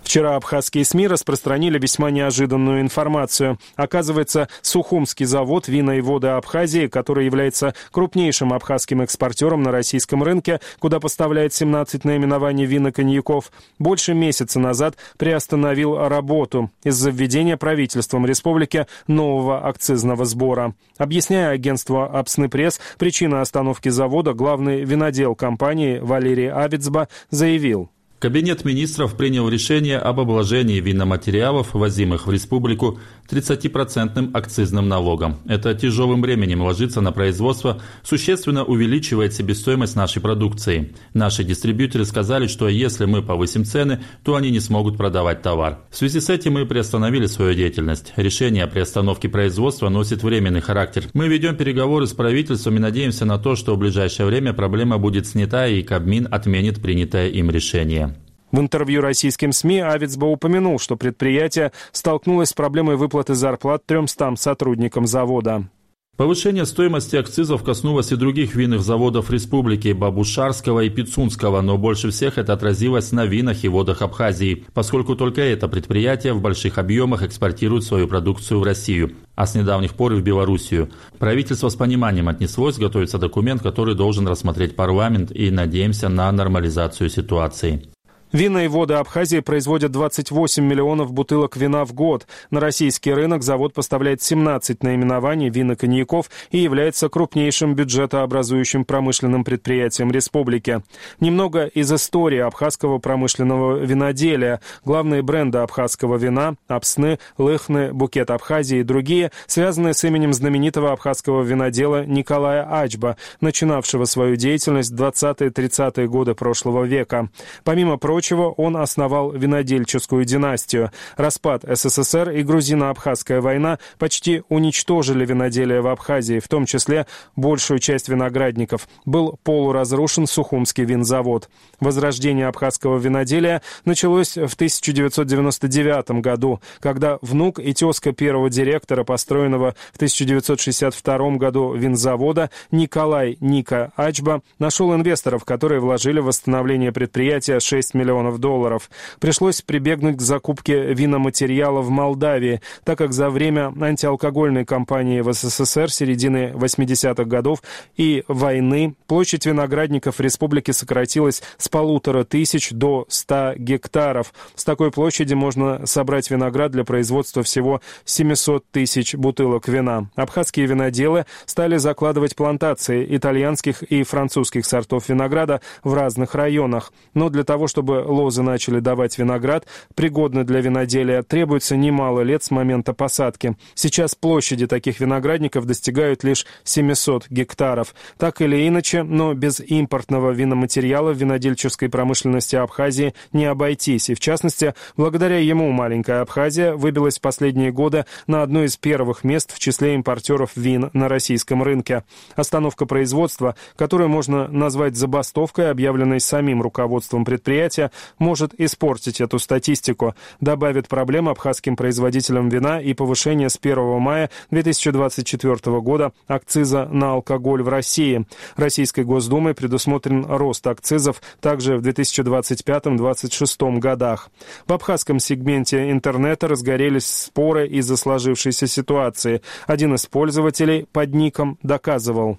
Вчера абхазские СМИ распространили весьма неожиданную информацию. Оказывается, Сухумский завод вина и воды Абхазии, который является крупнейшим абхазским экспортером на российском рынке, куда поставляет 17 наименований вин и коньяков, больше месяца назад приостановил работу из-за введения правительством республики нового акцизного сбора. Объясняя агентство «Апсны пресс», причина остановки завода главный винодел компании Валерий Авицба заявил – Кабинет министров принял решение об обложении виноматериалов, возимых в республику, 30% акцизным налогом. Это тяжелым бременем ложится на производство, существенно увеличивает себестоимость нашей продукции. Наши дистрибьюторы сказали, что если мы повысим цены, то они не смогут продавать товар. В связи с этим мы приостановили свою деятельность. Решение о приостановке производства носит временный характер. Мы ведем переговоры с правительством и надеемся на то, что в ближайшее время проблема будет снята и Кабмин отменит принятое им решение. В интервью российским СМИ Авицба упомянул, что предприятие столкнулось с проблемой выплаты зарплат 300 сотрудникам завода. Повышение стоимости акцизов коснулось и других винных заводов республики Бабушарского и Пицунского, но больше всех это отразилось на винах и водах Абхазии, поскольку только это предприятие в больших объемах экспортирует свою продукцию в Россию, а с недавних пор и в Белоруссию. Правительство с пониманием отнеслось, готовится документ, который должен рассмотреть парламент и надеемся на нормализацию ситуации. Вина и воды Абхазии производят 28 миллионов бутылок вина в год. На российский рынок завод поставляет 17 наименований вин и коньяков и является крупнейшим бюджетообразующим промышленным предприятием республики. Немного из истории абхазского промышленного виноделия. Главные бренды абхазского вина – Апсны, Лыхны, Букет Абхазии и другие – связаны с именем знаменитого абхазского винодела Николая Ачба, начинавшего свою деятельность в 20-30-е годы прошлого века. Помимо прочего, прочего, он основал винодельческую династию. Распад СССР и грузино-абхазская война почти уничтожили виноделие в Абхазии, в том числе большую часть виноградников. Был полуразрушен Сухумский винзавод. Возрождение абхазского виноделия началось в 1999 году, когда внук и тезка первого директора, построенного в 1962 году винзавода, Николай Ника Ачба, нашел инвесторов, которые вложили в восстановление предприятия 6 миллионов миллионов долларов. Пришлось прибегнуть к закупке виноматериала в Молдавии, так как за время антиалкогольной кампании в СССР середины 80-х годов и войны площадь виноградников в республике сократилась с полутора тысяч до 100 гектаров. С такой площади можно собрать виноград для производства всего 700 тысяч бутылок вина. Абхазские виноделы стали закладывать плантации итальянских и французских сортов винограда в разных районах. Но для того, лозы начали давать виноград, пригодный для виноделия, требуется немало лет с момента посадки. Сейчас площади таких виноградников достигают лишь 700 гектаров. Так или иначе, но без импортного виноматериала в винодельческой промышленности Абхазии не обойтись. И в частности, благодаря ему маленькая Абхазия выбилась в последние годы на одно из первых мест в числе импортеров вин на российском рынке. Остановка производства, которую можно назвать забастовкой, объявленной самим руководством предприятия, может испортить эту статистику, добавит проблем абхазским производителям вина и повышение с 1 мая 2024 года акциза на алкоголь в России. Российской Госдумой предусмотрен рост акцизов также в 2025-2026 годах. В абхазском сегменте интернета разгорелись споры из-за сложившейся ситуации. Один из пользователей под ником доказывал.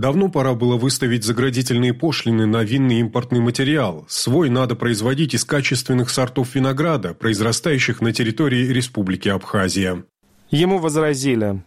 Давно пора было выставить заградительные пошлины на винный импортный материал. Свой надо производить из качественных сортов винограда, произрастающих на территории Республики Абхазия. Ему возразили.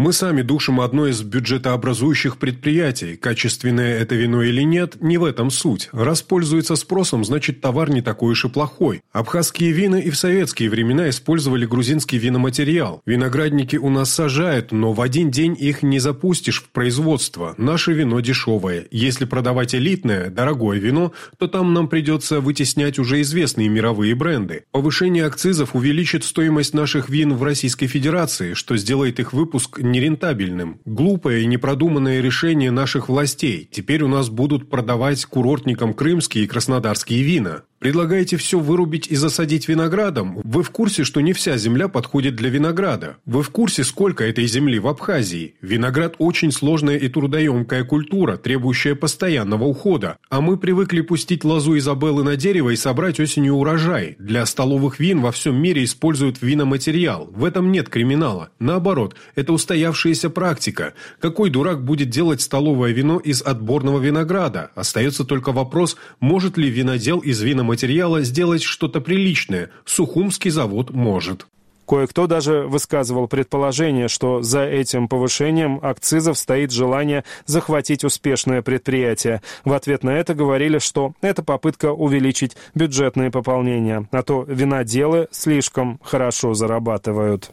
Мы сами душим одно из бюджетообразующих предприятий. Качественное это вино или нет, не в этом суть. Раз пользуется спросом, значит товар не такой уж и плохой. Абхазские вина и в советские времена использовали грузинский виноматериал. Виноградники у нас сажают, но в один день их не запустишь в производство. Наше вино дешевое. Если продавать элитное, дорогое вино, то там нам придется вытеснять уже известные мировые бренды. Повышение акцизов увеличит стоимость наших вин в Российской Федерации, что сделает их выпуск нерентабельным. Глупое и непродуманное решение наших властей. Теперь у нас будут продавать курортникам крымские и краснодарские вина. Предлагаете все вырубить и засадить виноградом? Вы в курсе, что не вся земля подходит для винограда? Вы в курсе, сколько этой земли в Абхазии? Виноград очень сложная и трудоемкая культура, требующая постоянного ухода. А мы привыкли пустить лозу Изабеллы на дерево и собрать осенью урожай. Для столовых вин во всем мире используют виноматериал. В этом нет криминала. Наоборот, это устоявшаяся практика. Какой дурак будет делать столовое вино из отборного винограда? Остается только вопрос, может ли винодел из виноматериала материала сделать что-то приличное. Сухумский завод может. Кое-кто даже высказывал предположение, что за этим повышением акцизов стоит желание захватить успешное предприятие. В ответ на это говорили, что это попытка увеличить бюджетные пополнения, а то виноделы слишком хорошо зарабатывают.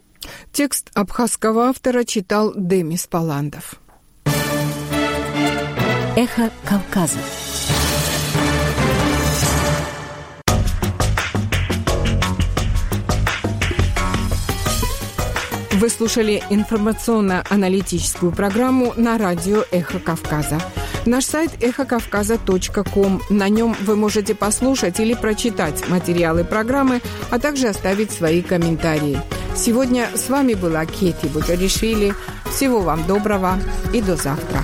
Текст абхазского автора читал Демис Паландов. Эхо Кавказа. Вы слушали информационно-аналитическую программу на радио «Эхо Кавказа». Наш сайт эхокавказа.ком. На нем вы можете послушать или прочитать материалы программы, а также оставить свои комментарии. Сегодня с вами была Кети Бутеришвили. Всего вам доброго и до завтра.